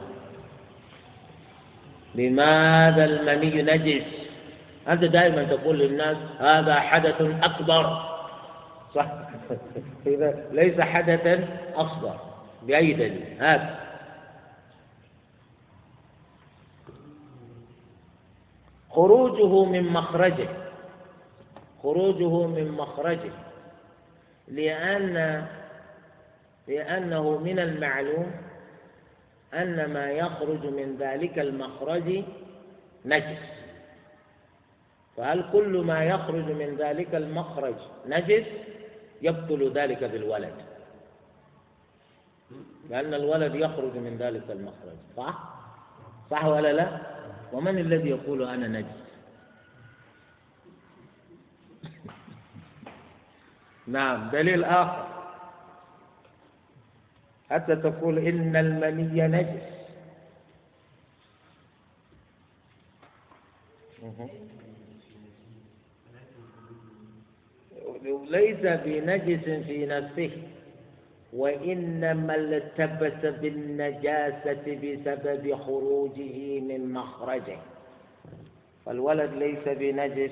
لماذا المني نجس أنت دائما تقول للناس هذا حدث أكبر. صح؟ [laughs] إذا ليس حدثا أصغر. بأي دليل؟ هات خروجه من مخرجه. خروجه من مخرجه. لأن لأنه من المعلوم أن ما يخرج من ذلك المخرج نجس. فهل كل ما يخرج من ذلك المخرج نجس يبطل ذلك بالولد لأن الولد يخرج من ذلك المخرج صح؟ صح ولا لا؟ ومن الذي يقول أنا نجس؟ [laughs] نعم دليل آخر حتى تقول إن المني نجس ليس بنجس في نفسه وإنما التبس بالنجاسة بسبب خروجه من مخرجه. فالولد ليس بنجس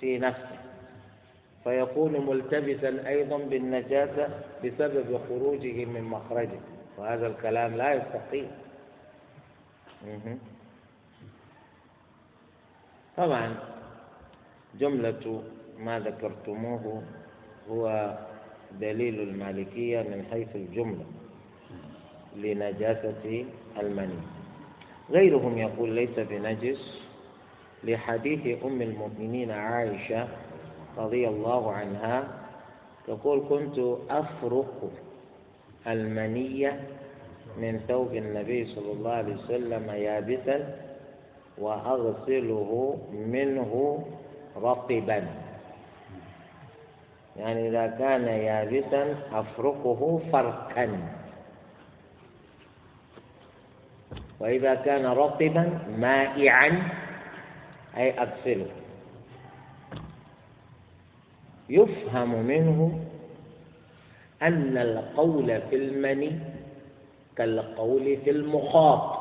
في نفسه فيكون ملتبسا أيضا بالنجاسة بسبب خروجه من مخرجه. وهذا الكلام لا يستقيم. طبعا جملة ما ذكرتموه هو دليل المالكية من حيث الجملة لنجاسة المني. غيرهم يقول ليس بنجس. لحديث أم المؤمنين عائشة رضي الله عنها تقول كنت أفرق المنية من ثوب النبي صلى الله عليه وسلم يابسا وأغسله منه رطبا. يعني إذا كان يابسا أفرقه فرقا. وإذا كان رطبا مائعا أي أغسله. يفهم منه أن القول في المني كالقول في المخاط.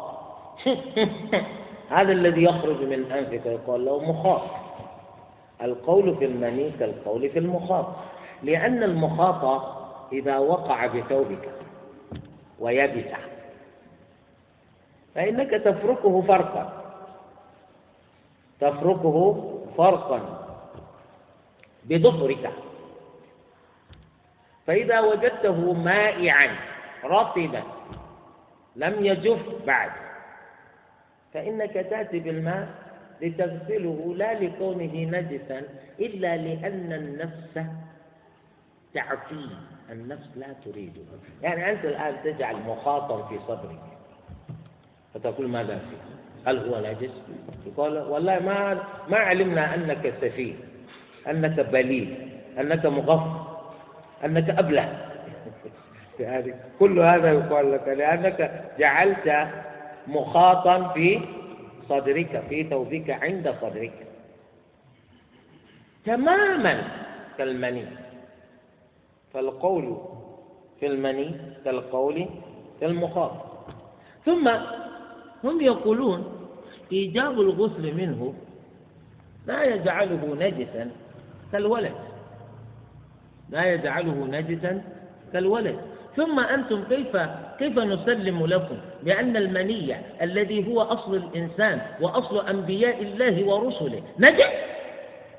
[laughs] هذا الذي يخرج من أنفك يقول له مخاط. القول في المني كالقول في المخاط. لأن المخاط إذا وقع بثوبك ويبس فإنك تفركه فرقا. تفركه فرقا بظهرك. فإذا وجدته مائعا رطبا لم يجف بعد فإنك تأتي بالماء لتغسله لا لكونه نجسا إلا لأن النفس تعفيه النفس لا تريده يعني أنت الآن تجعل مخاطا في صدرك. فتقول ماذا فيه هل هو نجس؟ يقول والله ما ما علمنا أنك سفيه أنك بليل أنك مغفر أنك أبله [laughs] يعني كل هذا يقال لك لأنك جعلت مخاطا في صدرك في ثوبك عند صدرك. تماما كالمني. فالقول في المني كالقول في المخاط. ثم هم يقولون إيجاب الغسل منه لا يجعله نجسا كالولد. لا يجعله نجسا كالولد. ثم أنتم كيف كيف نسلم لكم؟ بأن المني الذي هو أصل الإنسان وأصل أنبياء الله ورسله. نجس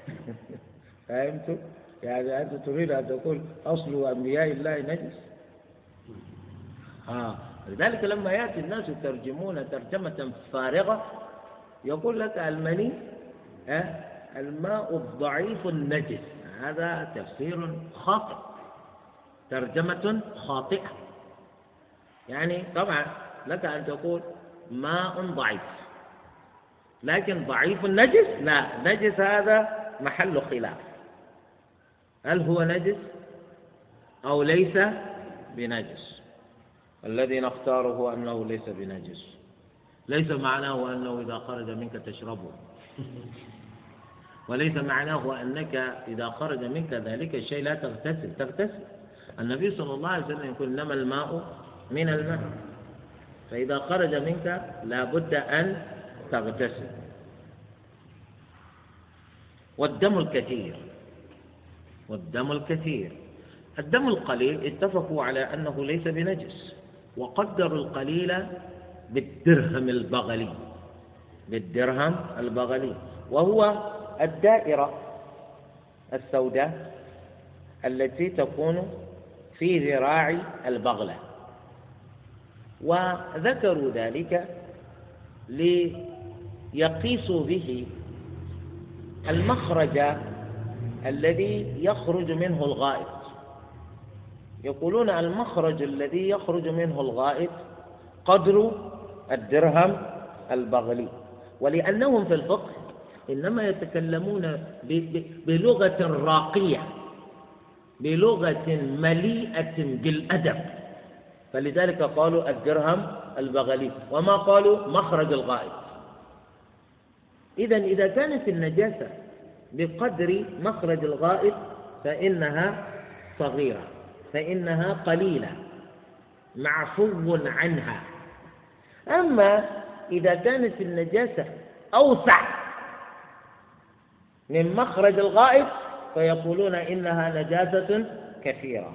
[laughs] فهمتم؟ يعني أنت تريد أن تقول أصل أنبياء الله نجس؟ آه. لذلك لما يأتي الناس يترجمون ترجمة فارغة يقول لك المني الماء الضعيف النجس. هذا تفسير خاطئ. ترجمة خاطئة. يعني طبعا لك أن تقول ماء ضعيف. لكن ضعيف النجس؟ لا. نجس هذا محل خلاف. هل هو نجس أو ليس بنجس؟ الذي نختاره أنه ليس بنجس. ليس معناه أنه إذا خرج منك تشربه. [laughs] وليس معناه أنك إذا خرج منك ذلك الشيء لا تغتسل. تغتسل. النبي صلى الله عليه وسلم يقول إنما الماء من الماء. فإذا خرج منك لا بد أن تغتسل. والدم الكثير. والدم الكثير. الدم القليل اتفقوا على أنه ليس بنجس. وقدروا القليل بالدرهم البغلي. بالدرهم البغلي. وهو الدائرة السوداء التي تكون في ذراع البغلة. وذكروا ذلك ليقيسوا به المخرج الذي يخرج منه الغائط. يقولون المخرج الذي يخرج منه الغائط قدر الدرهم البغلي. ولأنهم في الفقه إنما يتكلمون بلغة راقية. بلغة مليئة بالأدب. فلذلك قالوا الدرهم البغلي وما قالوا مخرج الغائط إذا إذا كانت النجاسة بقدر مخرج الغائط فإنها صغيرة فإنها قليلة معفو عنها. أما إذا كانت النجاسة أوسع من مخرج الغائط فيقولون إنها نجاسة كثيرة.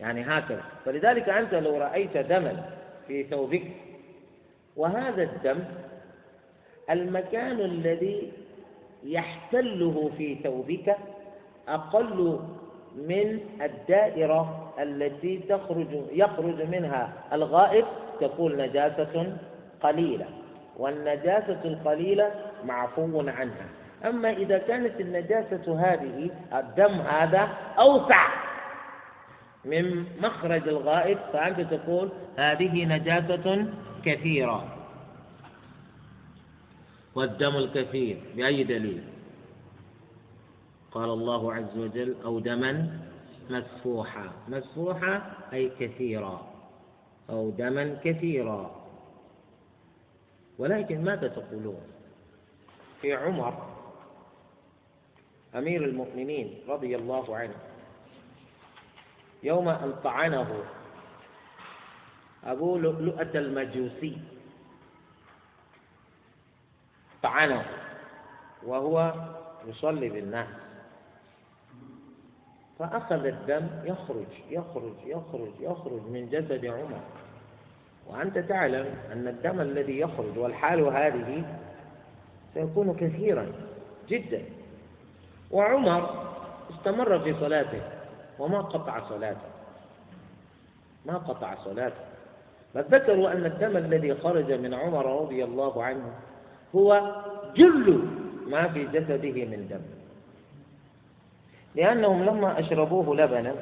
يعني هكذا. فلذلك أنت لو رأيت دما في ثوبك وهذا الدم المكان الذي يحتله في ثوبك أقل من الدائرة التي تخرج يخرج منها الغائط تكون نجاسة قليلة والنجاسة القليلة معفو عنها. أما إذا كانت النجاسة هذه الدم هذا أوسع من مخرج الغائط فأنت تقول هذه نجاسة كثيرة. والدم الكثير بأي دليل؟ قال الله عز وجل أو دما مسفوحا مسفوحا أي كثيرا أو دما كثيرا ولكن ماذا تقولون؟ في عمر أمير المؤمنين رضي الله عنه. يوم أن طعنه أبو لؤلؤة المجوسي طعنه وهو يصلي بالناس. فأخذ الدم يخرج يخرج يخرج يخرج من جسد عمر. وأنت تعلم أن الدم الذي يخرج والحال هذه سيكون كثيرا جدا. وعمر استمر في صلاته وما قطع صلاته. ما قطع صلاته. بل ذكروا أن الدم الذي خرج من عمر رضي الله عنه هو جل ما في جسده من دم. لأنهم لما أشربوه لبنا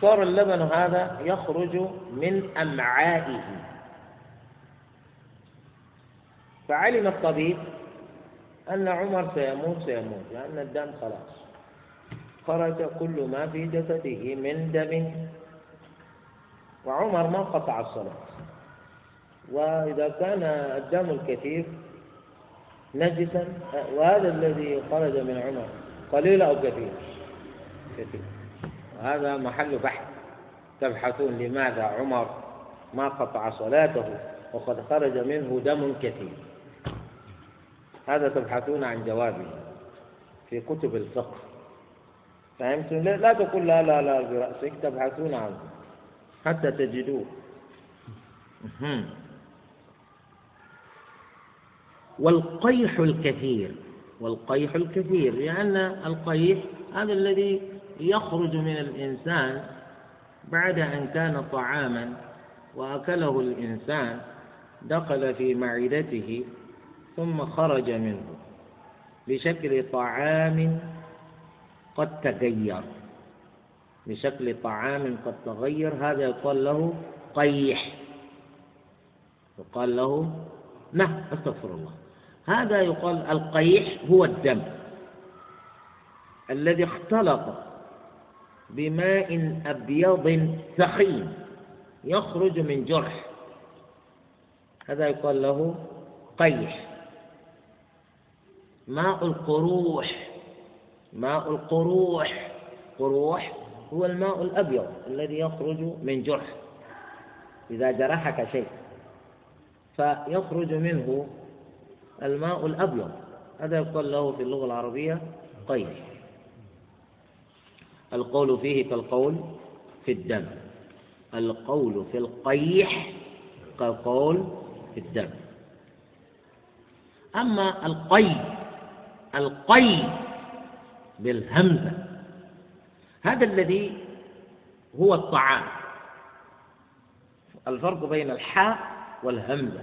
صار اللبن هذا يخرج من أمعائه. فعلم الطبيب أن عمر سيموت سيموت لأن الدم خلاص. خرج كل ما في جسده من دم. وعمر ما قطع الصلاة. وإذا كان الدم الكثير نجسا وهذا الذي خرج من عمر قليل أو كثير؟ كثير. وهذا محل بحث. تبحثون لماذا عمر ما قطع صلاته وقد خرج منه دم كثير هذا تبحثون عن جوابه في كتب الفقه. فهمت لا تقول لا لا لا برأسك تبحثون عنه حتى تجدوه. والقيح الكثير والقيح الكثير لأن القيح هذا الذي يخرج من الإنسان بعد أن كان طعاما وأكله الإنسان دخل في معدته ثم خرج منه بشكل طعام قد تغير. بشكل طعام قد تغير. هذا يقال له قيح. يقال له نه أستغفر الله. هذا يقال القيح هو الدم الذي اختلط بماء أبيض ثخين يخرج من جرح. هذا يقال له قيح. ماء القروح ماء القروح قروح هو الماء الأبيض الذي يخرج من جرح إذا جرحك شيء فيخرج منه الماء الأبيض. هذا يقال له في اللغة العربية قيح القول فيه كالقول في الدم. القول في القيح كالقول في الدم. أما القي القي بالهمزة. هذا الذي هو الطعام. الفرق بين الحاء والهمزة.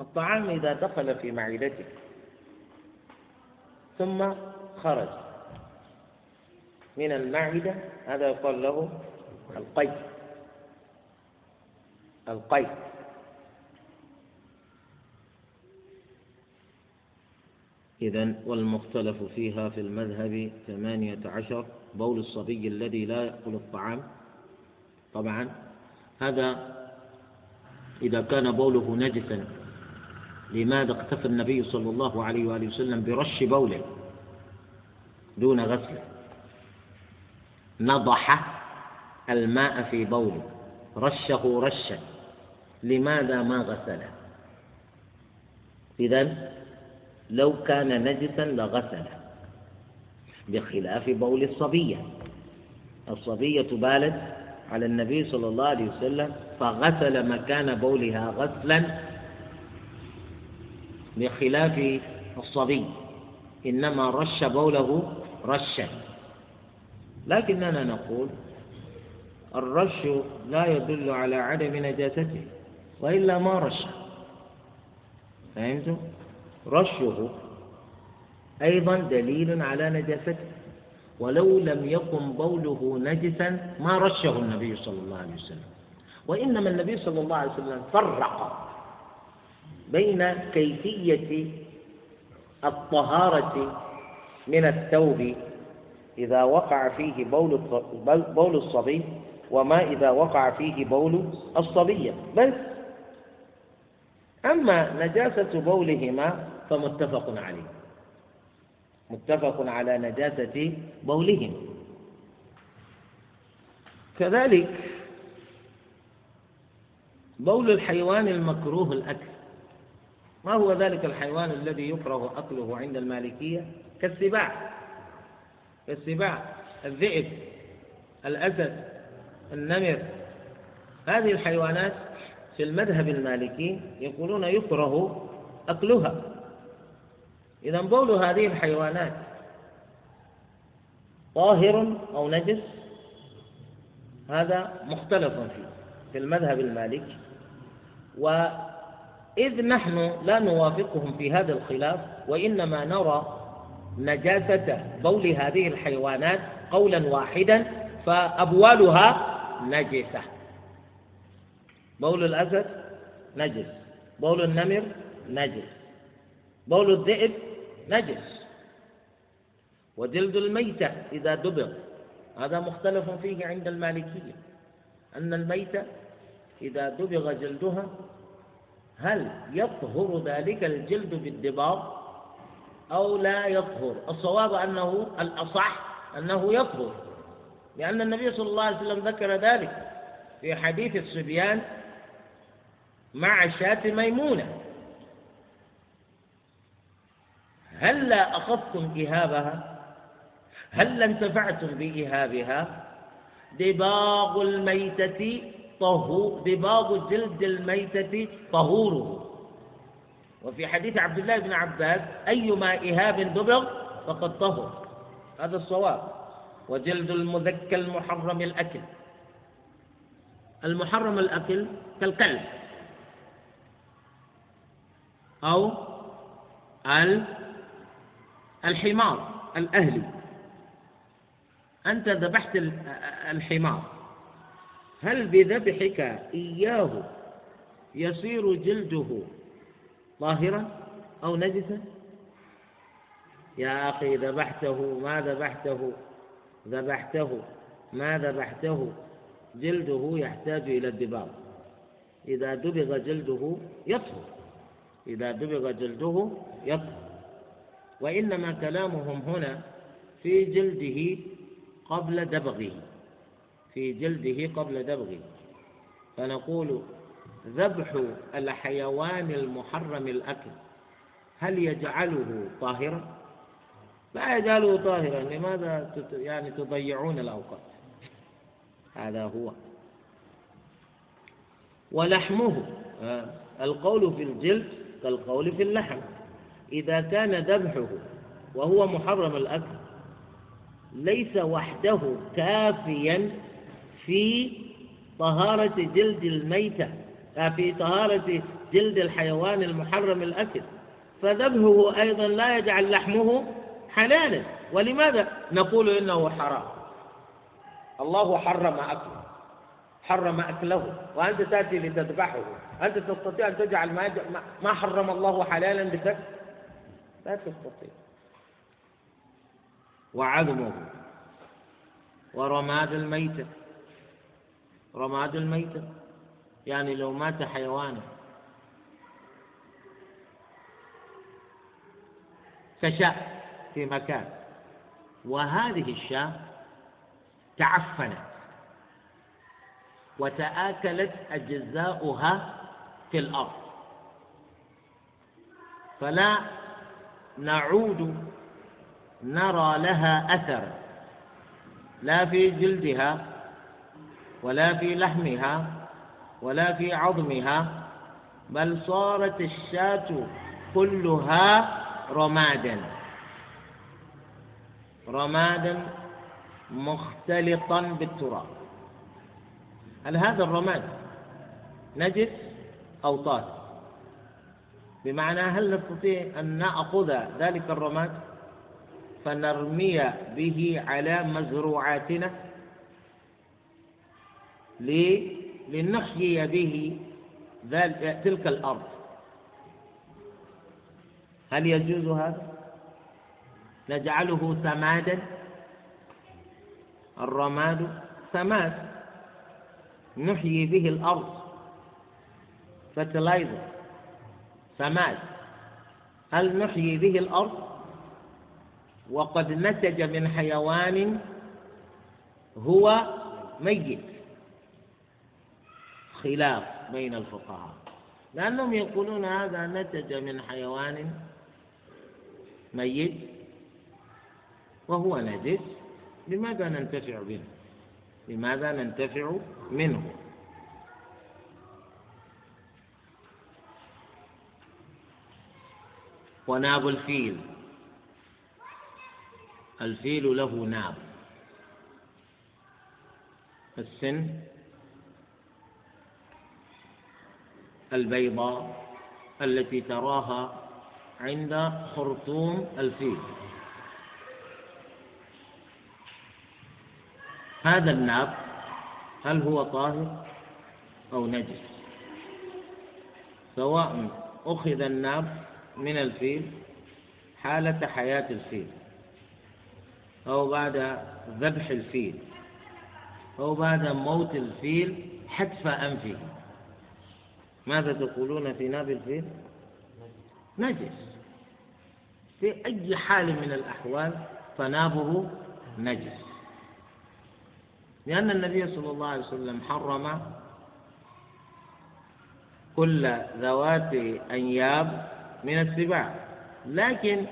الطعام إذا دخل في معدتك ثم خرج من المعدة هذا يقال له القي القي إذا والمختلف فيها في المذهب ثمانية عشر بول الصبي الذي لا يأكل الطعام. طبعا هذا إذا كان بوله نجسا لماذا اقتفى النبي صلى الله عليه وآله وسلم برش بوله دون غسله؟ نضح الماء في بوله رشه رشا لماذا ما غسله؟ إذا لو كان نجسا لغسله بخلاف بول الصبية. الصبية بالت على النبي صلى الله عليه وسلم فغسل مكان بولها غسلا بخلاف الصبي. إنما رش بوله رشا. لكننا نقول الرش لا يدل على عدم نجاسته وإلا ما رش. فهمتم؟ رشه أيضا دليل على نجاسته ولو لم يكن بوله نجسا ما رشه النبي صلى الله عليه وسلم. وإنما النبي صلى الله عليه وسلم فرق بين كيفية الطهارة من الثوب إذا وقع فيه بول بول الصبي وما إذا وقع فيه بول الصبية بس أما نجاسة بولهما فمتفق عليه. متفق على نجاسة بولهم. كذلك بول الحيوان المكروه الأكل. ما هو ذلك الحيوان الذي يكره أكله عند المالكية؟ كالسباع. كالسباع. الذئب. الأسد. النمر. هذه الحيوانات في المذهب المالكي يقولون يكره أكلها. إذا بول هذه الحيوانات طاهر أو نجس هذا مختلف فيه في المذهب المالكي وإذ نحن لا نوافقهم في هذا الخلاف وإنما نرى نجاسة بول هذه الحيوانات قولا واحدا فأبوالها نجسة. بول الأسد نجس بول النمر نجس بول الذئب نجس. وجلد الميتة إذا دبغ هذا مختلف فيه عند المالكية. أن الميتة إذا دبغ جلدها هل يطهر ذلك الجلد بالدباغ؟ أو لا يطهر؟ الصواب أنه الأصح أنه يطهر. لأن النبي صلى الله عليه وسلم ذكر ذلك في حديث الصبيان مع شاة ميمونة. هلا أخذتم إهابها هل انتفعتم بإهابها دباغ الميتة طهور دباغ جلد الميتة طهوره. وفي حديث عبد الله بن عباس أيما إهاب دبغ فقد طهر. هذا الصواب. وجلد المذكى المحرم الأكل. المحرم الأكل كالكلب أو الحمار الأهلي. أنت ذبحت الحمار. هل بذبحك إياه يصير جلده طاهرا أو نجسا؟ يا أخي ذبحته ما ذبحته؟ ذبحته ما ذبحته؟ جلده يحتاج إلى الدباغ. إذا دبغ جلده يطهر. إذا دبغ جلده يطهر. وإنما كلامهم هنا في جلده قبل دبغه في جلده قبل دبغه. فنقول ذبح الحيوان المحرم الأكل هل يجعله طاهرا؟ لا يجعله طاهرا لماذا يعني تضيعون الأوقات؟ هذا هو. ولحمه آه، القول في الجلد كالقول في اللحم. إذا كان ذبحه وهو محرم الأكل ليس وحده كافيا في طهارة جلد الميتة آه، في طهارة جلد الحيوان المحرم الأكل. فذبحه أيضا لا يجعل لحمه حلالا ولماذا نقول إنه حرام؟ الله حرم أكله حرم أكله وأنت تأتي لتذبحه. أنت تستطيع أن تجعل ما, حرم الله حلالا بك لا تستطيع. وعظمه ورماد الميتة رماد الميتة يعني لو مات حيوان. كشاء في مكان. وهذه الشاة تعفنت. وتآكلت أجزاؤها في الأرض. فلا نعود نرى لها أثر لا في جلدها ولا في لحمها ولا في عظمها بل صارت الشاة كلها رمادا. رمادا مختلطا بالتراب. هل هذا الرماد نجس أو طاهر؟ بمعنى هل نستطيع أن نأخذ ذلك الرماد فنرمي به على مزروعاتنا لنحيي به تلك الأرض؟ هل يجوز هذا؟ نجعله سمادا؟ الرماد سماد. نحيي به الأرض. فتلايزر سماد هل نحيي به الأرض؟ وقد نتج من حيوان هو ميت. خلاف بين الفقهاء. لأنهم يقولون هذا نتج من حيوان ميت وهو نجس. لماذا ننتفع منه لماذا ننتفع منه؟ وناب الفيل. الفيل له ناب. السن. البيضاء التي تراها عند خرطوم الفيل. هذا الناب هل هو طاهر أو نجس؟ سواء أخذ الناب من الفيل حالة حياة الفيل. أو بعد ذبح الفيل. أو بعد موت الفيل حتف أنفه. ماذا تقولون في ناب الفيل؟ نجس. في أي حال من الأحوال فنابه نجس. لأن النبي صلى الله عليه وسلم حرم كل ذوات أنياب من السباع. لكن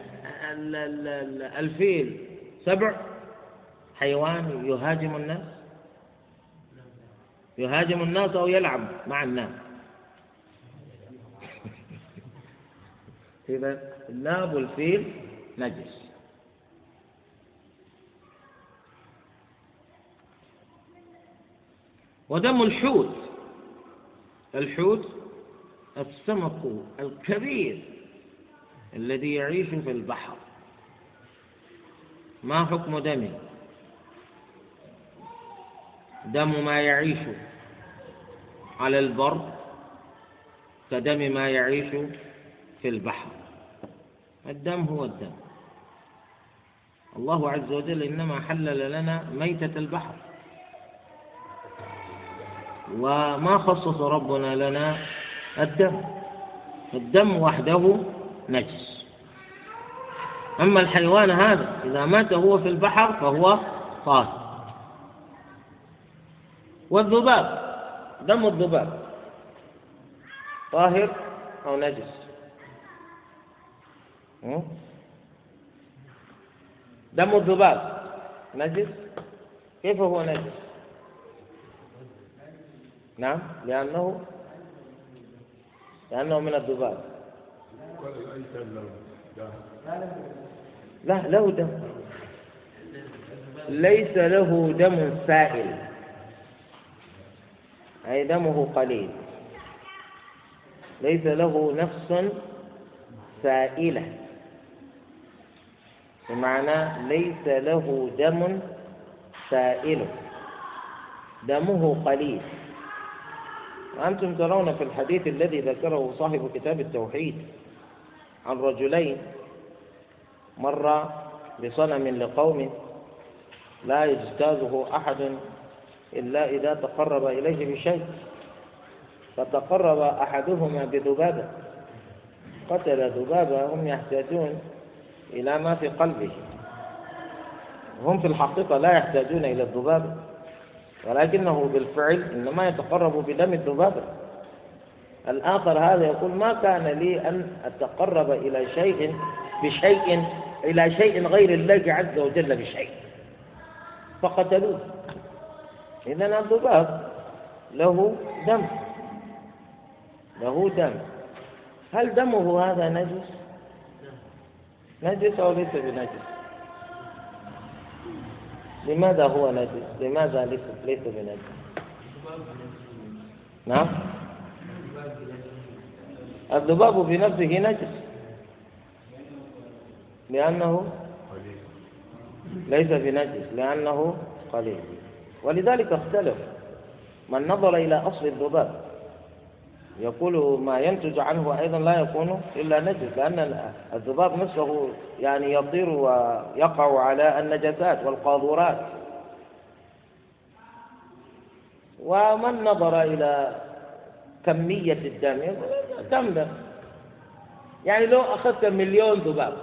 الفيل سبع. حيوان يهاجم الناس؟ يهاجم الناس أو يلعب مع الناس. [laughs] إذا الناب والفيل نجس. ودم الحوت. الحوت السمك الكبير. الذي يعيش في البحر. ما حكم دمه؟ دم ما يعيش على البر كدم ما يعيش في البحر. الدم هو الدم. الله عز وجل إنما حلل لنا ميتة البحر. وما خصص ربنا لنا الدم. الدم وحده نجس. أما الحيوان هذا إذا مات هو في البحر فهو طاهر. والذباب دم الذباب. طاهر أو نجس؟ دم الذباب نجس؟ كيف هو نجس؟ نعم لأنه لأنه من الذباب. لا له دم. ليس له دم سائل. أي دمه قليل. ليس له نفس سائلة. بمعنى ليس له دم سائل. دمه قليل. وأنتم ترون في الحديث الذي ذكره صاحب كتاب التوحيد عن رجلين. مر بصنم لقوم لا يجتازه أحد إلا إذا تقرب إليه بشيء. فتقرب أحدهما بذبابة قتل ذبابة هم يحتاجون إلى ما في قلبه. هم في الحقيقة لا يحتاجون إلى الذبابة ولكنه بالفعل إنما يتقرب بدم الذبابة الآخر هذا يقول ما كان لي أن أتقرب إلى شيء بشيء إلى شيء غير الله عز وجل بشيء فقتلوه إذا الذباب له دم له دم هل دمه هذا نجس؟ نجس أو ليس بنجس؟ لماذا هو نجس؟ لماذا ليس ليس بنجس؟ نعم الذباب بنفسه نجس. لأنه ليس بنجس لأنه قليل. ولذلك اختلف من نظر إلى أصل الذباب. يقول ما ينتج عنه أيضا لا يكون إلا نجس لأن الذباب نفسه يعني يطير ويقع على النجسات والقاذورات. ومن نظر إلى كمية الدم. دم يعني لو أخذت مليون ذباب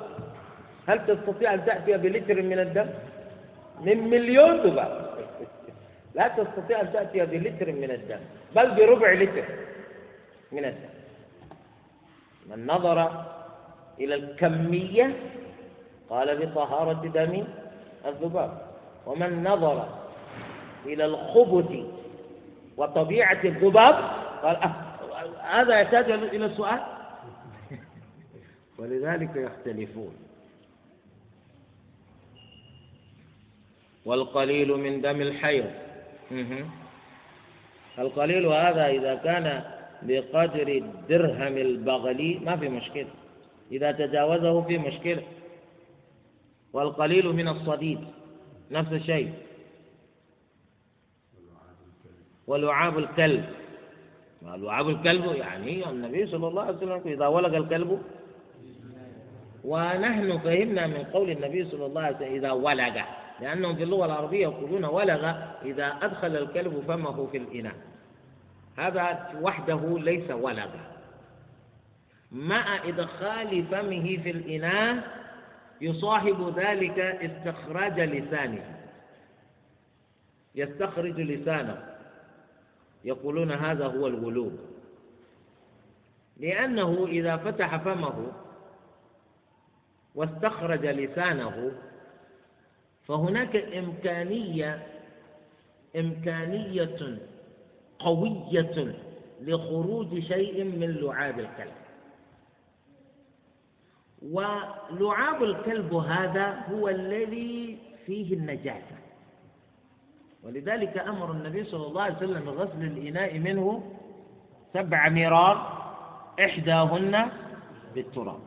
هل تستطيع أن تأتي بلتر من الدم؟ من مليون ذباب. [laughs] لا تستطيع أن تأتي بلتر من الدم بل بربع لتر من الدم. من نظر إلى الكمية قال بطهارة دم الذباب. ومن نظر إلى الخبث وطبيعة الذباب قال أه هذا يحتاج إلى السؤال ولذلك يختلفون. والقليل من دم الحيض. القليل هذا إذا كان بقدر الدرهم البغلي ما في مشكلة. إذا تجاوزه في مشكلة. والقليل من الصديد نفس الشيء. ولعاب الكلب. لعاب الكلب يعني النبي صلى الله عليه وسلم إذا ولق الكلب. ونحن فهمنا من قول النبي صلى الله عليه وسلم إذا ولق لأنهم في اللغة العربية يقولون ولغ إذا أدخل الكلب فمه في الإناء. هذا وحده ليس ولغ مع إدخال فمه في الإناء يصاحب ذلك استخراج لسانه. يستخرج لسانه. يقولون هذا هو الغلو. لأنه إذا فتح فمه واستخرج لسانه فهناك إمكانية إمكانية قوية لخروج شيء من لعاب الكلب. ولعاب الكلب هذا هو الذي فيه النجاسة. ولذلك أمر النبي صلى الله عليه وسلم بغسل الإناء منه سبع مرار إحداهن بالتراب.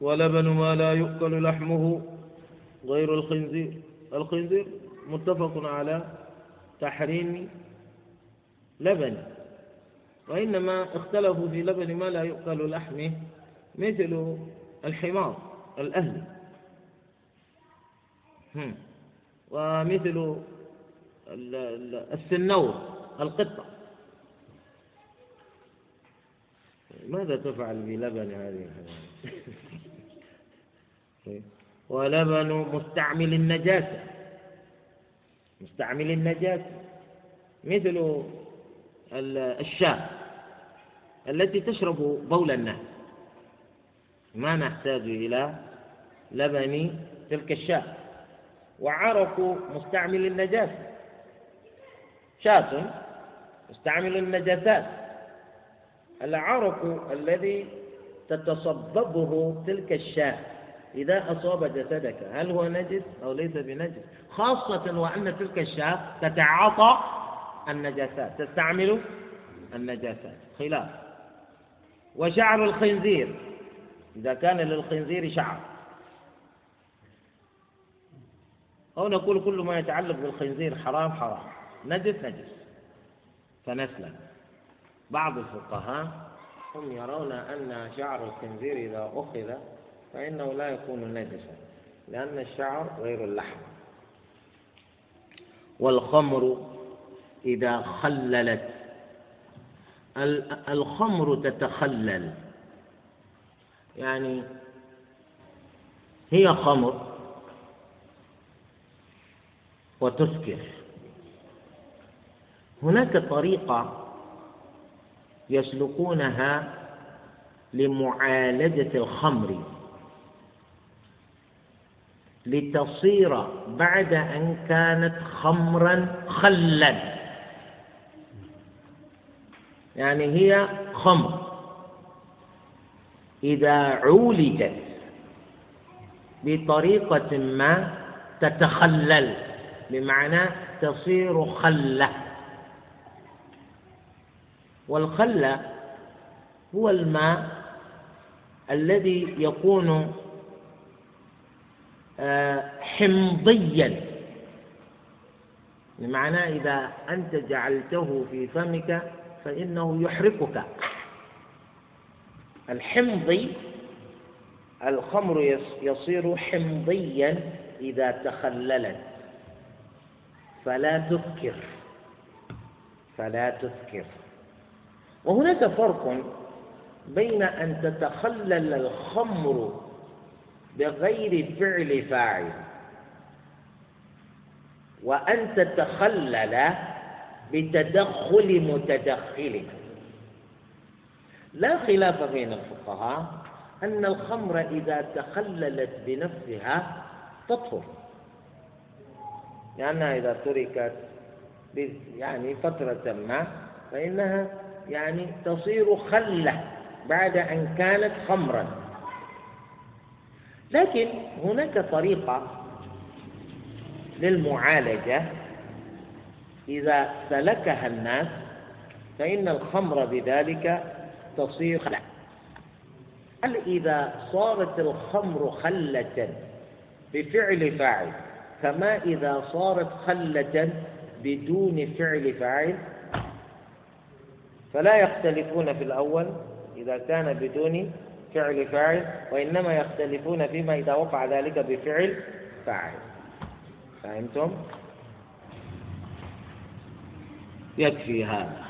ولبن ما لا يؤكل لحمه غير الخنزير. الخنزير متفق على تحريم لبن وإنما اختلفوا في لبن ما لا يؤكل لحمه مثل الحمار الأهلي ومثل السنور القطة. ماذا تفعل بلبن هذه؟ [laughs] ولبن مستعمل النجاسة. مستعمل النجاسة. مثل الشاة التي تشرب بول الناس. ما نحتاج إلى لبن تلك الشاة. وعرق مستعمل النجاسة شاة مستعمل النجاسات العرق الذي تتصببه تلك الشاة إذا أصاب جسدك هل هو نجس أو ليس بنجس؟ خاصة وأن تلك الشاة تتعاطى النجاسات تستعمل النجاسات. خلاف. وشعر الخنزير إذا كان للخنزير شعر. أو نقول كل ما يتعلق بالخنزير حرام حرام. نجس نجس. فنسلم. بعض الفقهاء هم يرون أن شعر الخنزير إذا أخذ فإنه لا يكون نجسا لأن الشعر غير اللحم. والخمر إذا خللت. الخمر تتخلل. يعني هي خمر. وتسكر. هناك طريقة يسلكونها لمعالجة الخمر. لتصير بعد أن كانت خمرا خلا. يعني هي خمر. إذا عولجت بطريقة ما تتخلل. بمعنى تصير خلة. والخلة هو الماء الذي يكون آه، حمضيا. بمعنى إذا أنت جعلته في فمك فإنه يحرقك. الحمضي الخمر يصير حمضيا إذا تخللت. فلا تذكر. فلا تذكر. وهناك فرق بين أن تتخلل الخمر بغير فعل فاعل وأن تتخلل بتدخل متدخل. لا خلاف بين الفقهاء أن الخمر إذا تخللت بنفسها تطهر. لأنها إذا تركت يعني فترة ما فإنها يعني تصير خلة بعد أن كانت خمرا. لكن هناك طريقة للمعالجة. إذا سلكها الناس فإن الخمر بذلك تصير خلة. هل إذا صارت الخمر خلة بفعل فاعل كما إذا صارت خلة بدون فعل فاعل؟ فلا يختلفون في الأول إذا كان بدون فعل فاعل وإنما يختلفون فيما إذا وقع ذلك بفعل فاعل. فهمتم؟ يكفي هذا.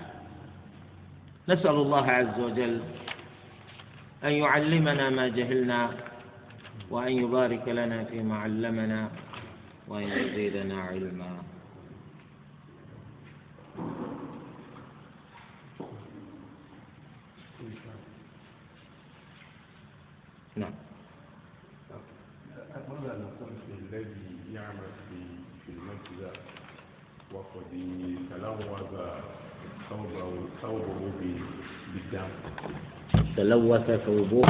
نسأل الله عز وجل أن يعلمنا ما جهلنا وأن يبارك لنا فيما علمنا. وأن يزيدنا علما. نعم. أتمنى أن الذي يعمل في وقد تلوث ثوبه بالدم. تلوث ثوبه؟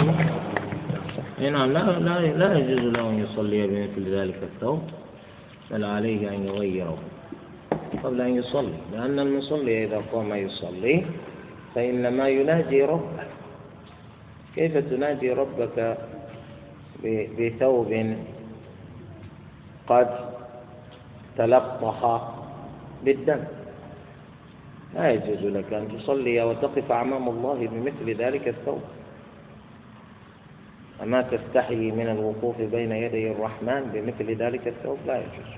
نعم لا لا لا يجوز له أن يصلي بمثل ذلك الثوب. بل عليه أن يغيره قبل أن يصلي لأن المصلي إذا قام يصلي فإنما يناجي ربه. كيف تناجي ربك بثوب قد تلطخ بالدم؟ لا يجوز لك أن تصلي وتقف أمام الله بمثل ذلك الثوب. أما تستحي من الوقوف بين يدي الرحمن بمثل ذلك الثوب لا يجوز.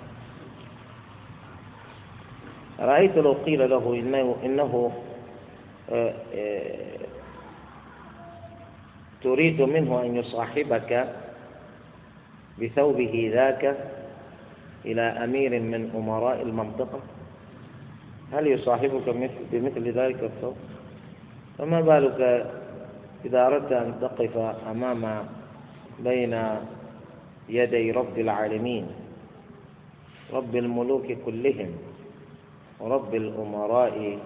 رأيت لو قيل له إنه, إنه آه، آه، تريد منه أن يصاحبك بثوبه ذاك إلى أمير من أمراء المنطقة. هل يصاحبك بمثل ذلك الثوب؟ فما بالك إذا أردت أن تقف أمام بين يدي رب العالمين رب الملوك كلهم ورب الأمراء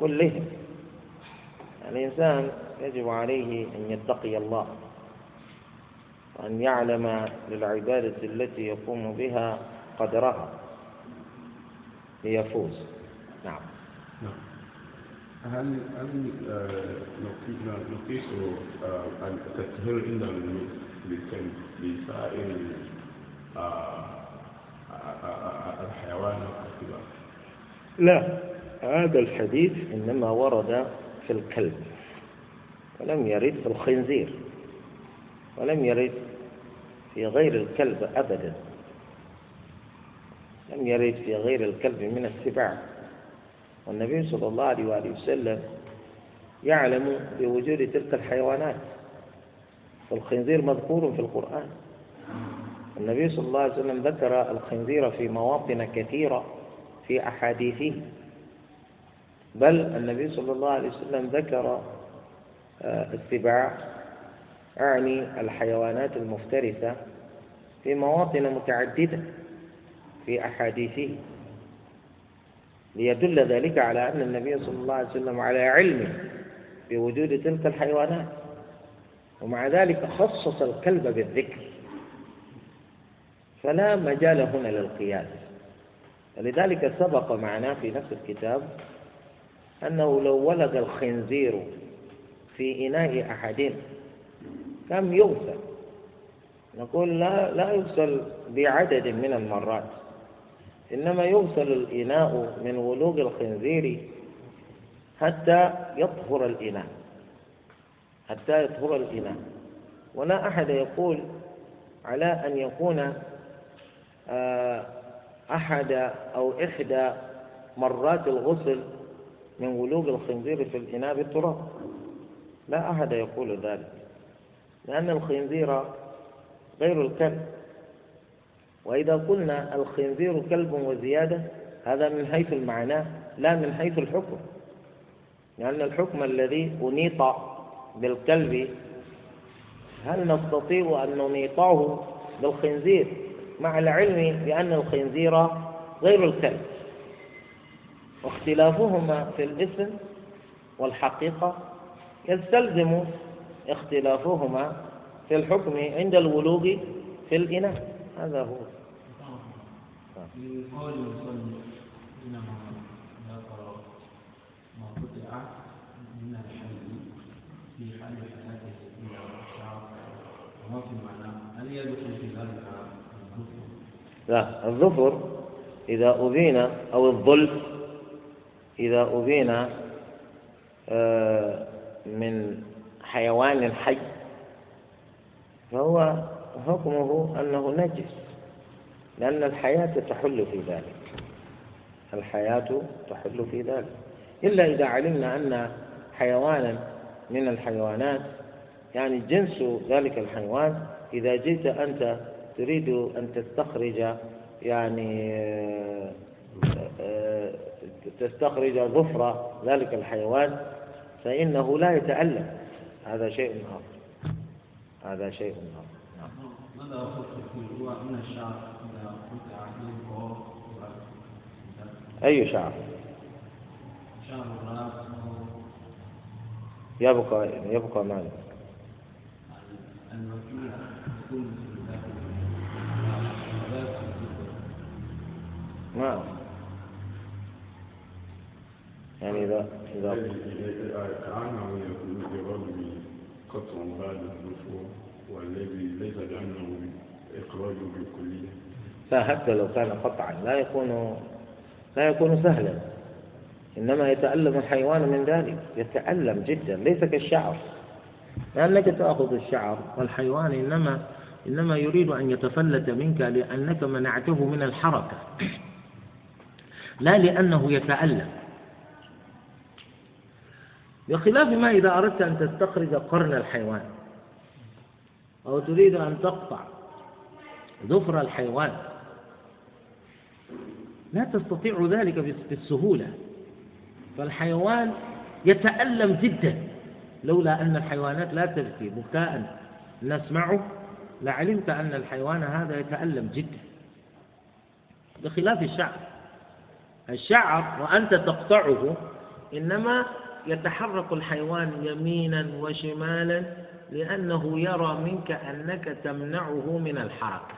كلهم. الإنسان يجب عليه أن يتقي الله وأن يعلم للعبادة التي يقوم بها قدرها ليفوز. نعم. نعم. هل هل نقيس التطهير عند الكلب لسائر الحيوانات؟ لا هذا الحديث إنما ورد في الكلب ولم يرد في الخنزير ولم يرد في غير الكلب أبدا لم يرد في غير الكلب من السباع والنبي صلى الله عليه وآله وسلم يعلم بوجود تلك الحيوانات والخنزير مذكور في القرآن. النبي صلى الله عليه وسلم ذكر الخنزير في مواطن كثيرة في أحاديثه. بل النبي صلى الله عليه وسلم ذكر آه، السباع أعني الحيوانات المفترسة في مواطن متعددة في أحاديثه. ليدل ذلك على أن النبي صلى الله عليه وسلم على علم بوجود تلك الحيوانات. ومع ذلك خصص الكلب بالذكر. فلا مجال هنا للقياس. ولذلك سبق معنا في نفس الكتاب أنه لو ولد الخنزير في إناء أحدنا كم يغسل؟ نقول لا لا يغسل بعدد من المرات. إنما يغسل الإناء من ولوغ الخنزير حتى يطهر الإناء. حتى يطهر الإناء. ولا أحد يقول على أن يكون آه، أحد أو إحدى مرات الغسل من ولوغ الخنزير في الإناء بالتراب. لا أحد يقول ذلك. لأن الخنزير غير الكلب. وإذا قلنا الخنزير كلب وزيادة هذا من حيث المعنى لا من حيث الحكم. لأن الحكم الذي أنيط بالكلب هل نستطيع أن ننيطه بالخنزير؟ مع العلم بأن الخنزير غير الكلب. واختلافهما في الاسم والحقيقة يستلزم اختلافهما في الحكم عند الولوغ في الإناء. هذا هو ما قطع من في حياته وما في هل يدخل في ذلك؟ لا الظفر إذا أبين أو الظلف إذا أبين آه، من حيوان حي فهو حكمه أنه نجس لأن الحياة تحل في ذلك. الحياة تحل في ذلك. إلا إذا علمنا أن حيوانا من الحيوانات يعني جنس ذلك الحيوان إذا جئت أنت تريد أن تستخرج يعني آه، تستخرج ظفر ذلك الحيوان فإنه لا يتألم. هذا شيء آخر. هذا شيء آخر. هو من الشعر إذا قطع أي شعر؟ شعر الراس يبقى يبقى يكون الراس نعم. يعني إذا إذا يراد بقطع بعد والذي ليس لأنه إخراج بالكلية. لا حتى لو كان قطعا لا يكون لا يكون سهلا. إنما يتألم الحيوان من ذلك. يتألم جدا ليس كالشعر. لأنك تأخذ الشعر والحيوان إنما إنما يريد أن يتفلت منك لأنك منعته من الحركة. لا لأنه يتألم. بخلاف ما إذا أردت أن تستخرج قرن الحيوان. أو تريد أن تقطع ظفر الحيوان. لا تستطيع ذلك بالسهولة. فالحيوان يتألم جدا لولا أن الحيوانات لا تبكي. بكاء نسمعه لعلمت أن الحيوان هذا يتألم جدا. بخلاف الشعر. الشعر وأنت تقطعه إنما يتحرك الحيوان يمينا وشمالا لأنه يرى منك أنك تمنعه من الحركة.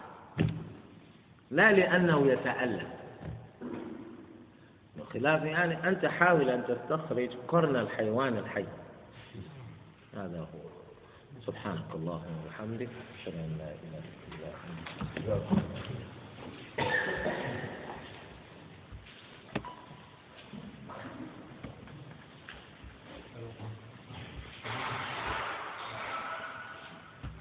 لا لأنه يتألم. بخلاف يعني أنت حاول أن تستخرج قرن الحيوان الحي. هذا هو. سبحانك اللهم وبحمدك أشهد أن لا إله إلا أنت.